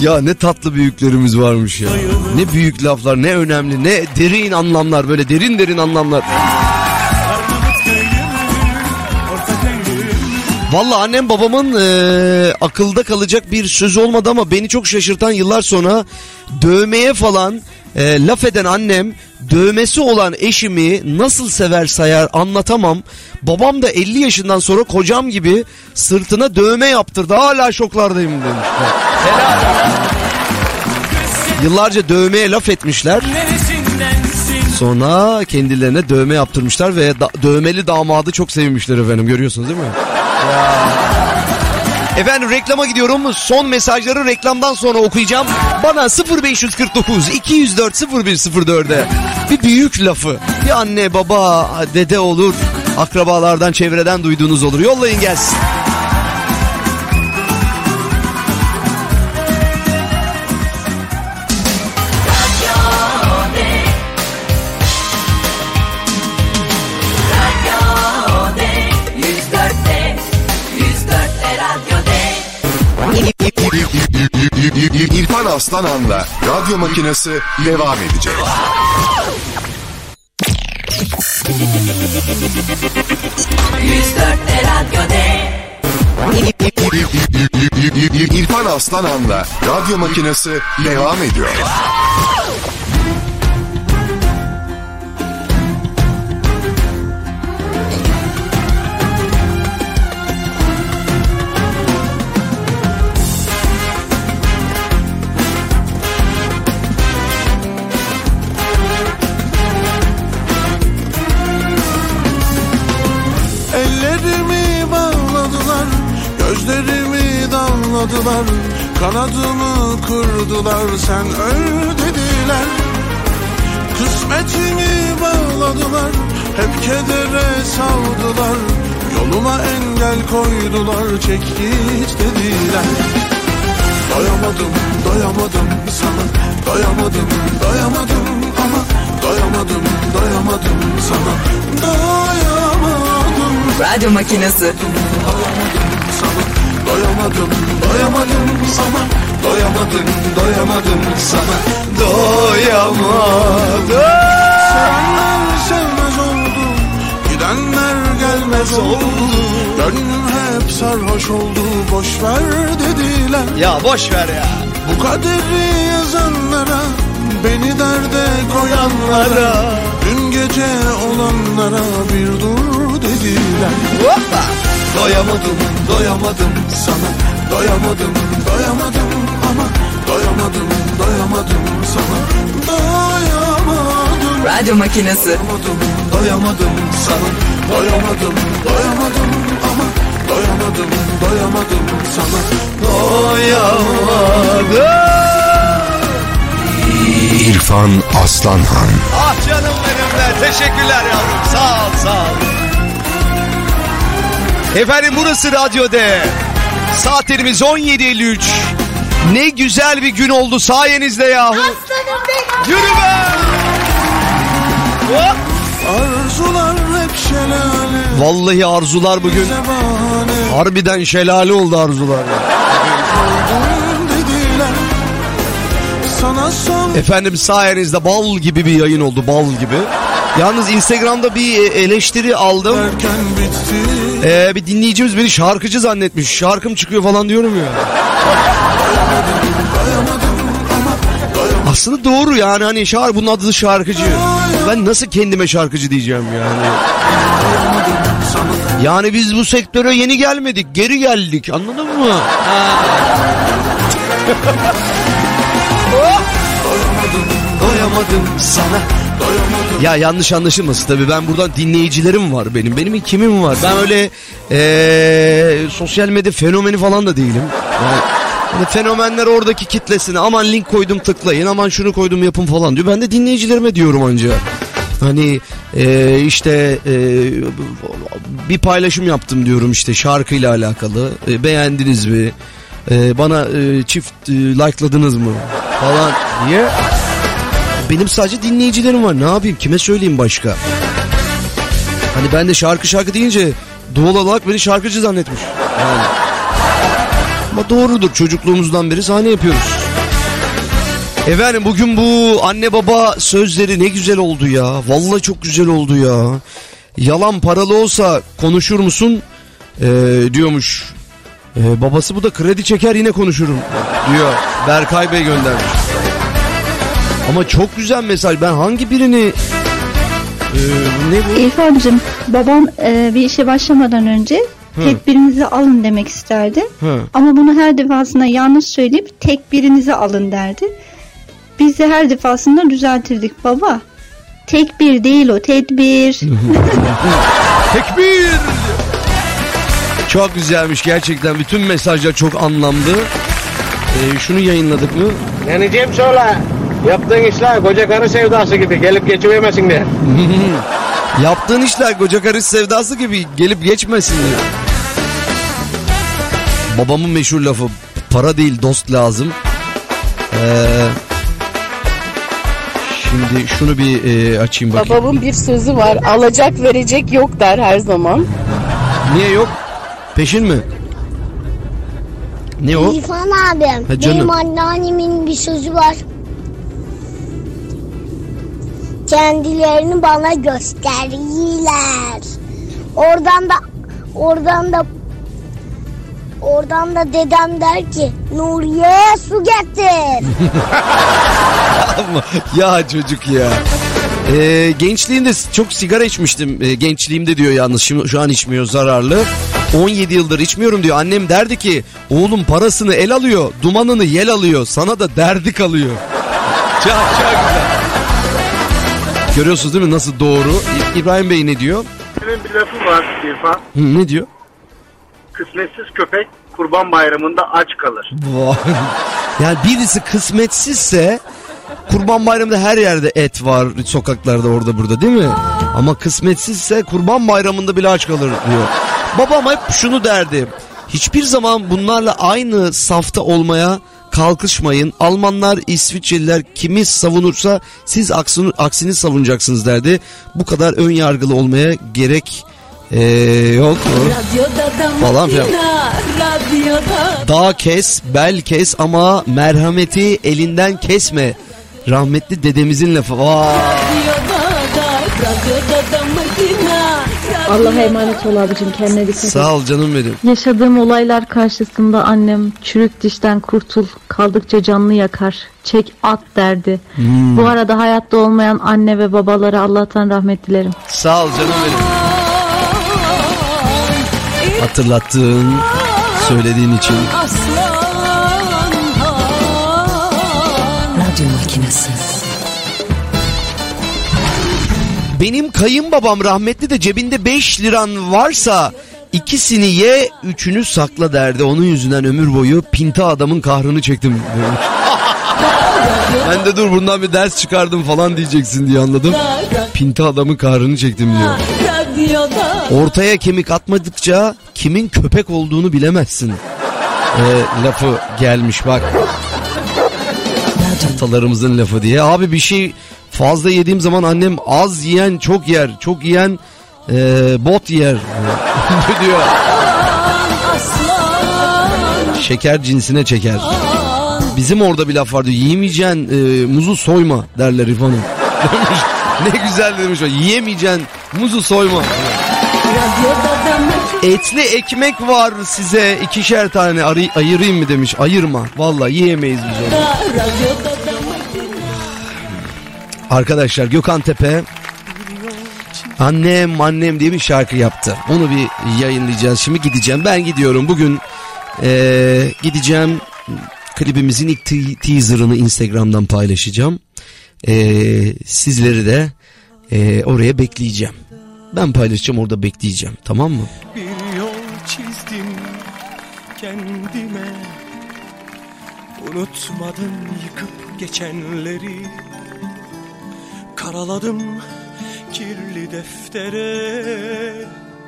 Ya ne tatlı büyüklerimiz varmış ya. Ne büyük laflar, ne önemli, ne derin anlamlar böyle derin derin anlamlar. Valla annem babamın e, akılda kalacak bir sözü olmadı ama beni çok şaşırtan yıllar sonra dövmeye falan e, laf eden annem dövmesi olan eşimi nasıl sever sayar anlatamam. Babam da 50 yaşından sonra kocam gibi sırtına dövme yaptırdı hala şoklardayım demiş. Yıllarca dövmeye laf etmişler. Sonra kendilerine dövme yaptırmışlar ve da- dövmeli damadı çok sevmişler efendim görüyorsunuz değil mi? Efendim reklama gidiyorum. Son mesajları reklamdan sonra okuyacağım. Bana 0549 204 0104'e bir büyük lafı. Bir anne baba dede olur. Akrabalardan çevreden duyduğunuz olur. Yollayın gelsin. Aslanan'la radyo makinesi devam edecek. İrfan Aslanan'la radyo makinesi devam ediyor. Damladılar, kanadımı kırdılar, sen öl dediler. Kısmetimi bağladılar, hep kedere savdılar, yoluma engel koydular, çek git dediler. Doyamadım, doyamadım sana, doyamadım, doyamadım ama doyamadım, doyamadım sana, doyamadım. Radyo makinesi. Doyamadım, doyamadım sana. Doyamadım, doyamadım sana. Doyamadım. Sevenler sevmez oldu Gidenler gelmez oldu. Gönlüm hep sarhoş oldu Boş ver dediler. Ya boş ver ya. Bu kaderi yazanlara Beni derde koyanlara. Dün gece olanlara bir dur dediler Doyamadım, doyamadım sana. Doyamadım, doyamadım ama. Doyamadım, doyamadım sana. Doyamadım. Radyo Makinesi. Doyamadım sana. Doyamadım, doyamadım ama. Doyamadım, doyamadım sana. Doyamadım. İrfan Aslanhan. Ah canım benim be. Teşekkürler yavrum. Sağ ol sağ ol. Efendim burası Radyo D. Saatlerimiz 17.53. Ne güzel bir gün oldu sayenizde yahu. Yürü be. Hop. Arzular hep şelale Vallahi arzular bugün harbiden şelale oldu arzular. ya. Efendim sayenizde bal gibi bir yayın oldu bal gibi. Yalnız Instagram'da bir e, eleştiri aldım. Ee, bir dinleyicimiz beni şarkıcı zannetmiş. Şarkım çıkıyor falan diyorum ya. Aslında doğru yani hani şarkı bunun adı şarkıcı. Ben nasıl kendime şarkıcı diyeceğim yani. Yani biz bu sektöre yeni gelmedik, geri geldik. Anladın mı? Doyamadım sana. Ya yanlış anlaşılmasın tabii ben buradan dinleyicilerim var benim. Benim kimim var? Ben öyle eee, sosyal medya fenomeni falan da değilim. Yani, hani fenomenler oradaki kitlesine aman link koydum tıklayın aman şunu koydum yapın falan diyor. Ben de dinleyicilerime diyorum anca. Hani eee, işte eee, bir paylaşım yaptım diyorum işte şarkıyla alakalı. E, beğendiniz mi? E, bana e, çift e, like'ladınız mı? Falan diye. Benim sadece dinleyicilerim var. Ne yapayım? Kime söyleyeyim başka? Hani ben de şarkı şarkı deyince doğal olarak beni şarkıcı zannetmiş. Yani. Ama doğrudur. Çocukluğumuzdan beri sahne yapıyoruz. Efendim bugün bu anne baba sözleri ne güzel oldu ya. Vallahi çok güzel oldu ya. Yalan paralı olsa konuşur musun? Ee, diyormuş. Ee, babası bu da kredi çeker yine konuşurum diyor. Berkay Bey göndermiş. Ama çok güzel mesaj. Ben hangi birini Ee, ne bu? İrfan'cığım babam e, bir işe başlamadan önce Hı. tedbirinizi alın demek isterdi. Hı. Ama bunu her defasında yanlış söyleyip tek birinizi alın derdi. Biz de her defasında düzeltirdik baba. Tek bir değil o tedbir. Tekbir! Çok güzelmiş gerçekten. Bütün mesajlar çok anlamlı. Ee, şunu yayınladık mı? Yani Cem Sola yaptığın işler koca karı sevdası gibi gelip geçivemesin diye. Yaptığın işler koca karı sevdası gibi gelip geçmesin diyor. Babamın meşhur lafı para değil dost lazım. Ee, şimdi şunu bir e, açayım bakayım. Babamın bir sözü var. Alacak verecek yok der her zaman. Niye yok? Peşin mi? Ne o? İrfan abim, Ha, canım. benim anneannemin bir sözü var. Kendilerini bana gösterirler. Oradan da oradan da oradan da dedem der ki Nuriye su getir. Ya çocuk ya. Ee, gençliğimde çok sigara içmiştim. Ee, gençliğimde diyor yalnız şimdi şu an içmiyor zararlı. 17 yıldır içmiyorum diyor. Annem derdi ki oğlum parasını el alıyor, dumanını yel alıyor. Sana da derdi kalıyor. Çok çok güzel. Görüyorsunuz değil mi nasıl doğru? İbrahim Bey ne diyor? Benim bir lafı var İrfan. Hı, ne diyor? Kısmetsiz köpek kurban bayramında aç kalır. Vay. yani birisi kısmetsizse kurban bayramında her yerde et var sokaklarda orada burada değil mi? Ama kısmetsizse kurban bayramında bile aç kalır diyor. Babam hep şunu derdi. Hiçbir zaman bunlarla aynı safta olmaya kalkışmayın. Almanlar, İsviçreliler kimi savunursa siz aksini, aksini savunacaksınız derdi. Bu kadar ön yargılı olmaya gerek ee, yok. Falan filan. Dağ kes, bel kes ama merhameti elinden kesme. Rahmetli dedemizin lafı. Vay. Allah'a emanet ol abicim kendine dikkat et. Sağ ol canım benim. Yaşadığım olaylar karşısında annem çürük dişten kurtul kaldıkça canını yakar çek at derdi. Hmm. Bu arada hayatta olmayan anne ve babalara Allah'tan rahmet dilerim. Sağ ol canım benim. Hatırlattığın, söylediğin için. Radyo Benim kayınbabam rahmetli de cebinde 5 liran varsa ikisini ye, üçünü sakla derdi. Onun yüzünden ömür boyu pinta adamın kahrını çektim. ben de dur bundan bir ders çıkardım falan diyeceksin diye anladım. Pinta adamın kahrını çektim diyor. Ortaya kemik atmadıkça kimin köpek olduğunu bilemezsin. Ee, lafı gelmiş bak. Atalarımızın lafı diye. Abi bir şey fazla yediğim zaman annem az yiyen çok yer. Çok yiyen e, bot yer. diyor. Şeker cinsine çeker. Bizim orada bir laf vardı. Yiyemeyeceksin e, muzu soyma derler İrfan'ım. Demiş. ne güzel demiş o. Yiyemeyeceksin muzu soyma. Etli ekmek var size ikişer tane arı- ayırayım mı demiş. Ayırma. Vallahi yiyemeyiz biz onu. Arkadaşlar Gökhan Tepe Annem annem diye bir şarkı yaptı. Onu bir yayınlayacağız. Şimdi gideceğim. Ben gidiyorum. Bugün eee, gideceğim. Klibimizin ilk te- teaserını Instagram'dan paylaşacağım. Eee, sizleri de eee, oraya bekleyeceğim. Ben paylaşacağım orada bekleyeceğim. Tamam mı? Bir yol çizdim kendime Unutmadım yıkıp geçenleri Karaladım kirli deftere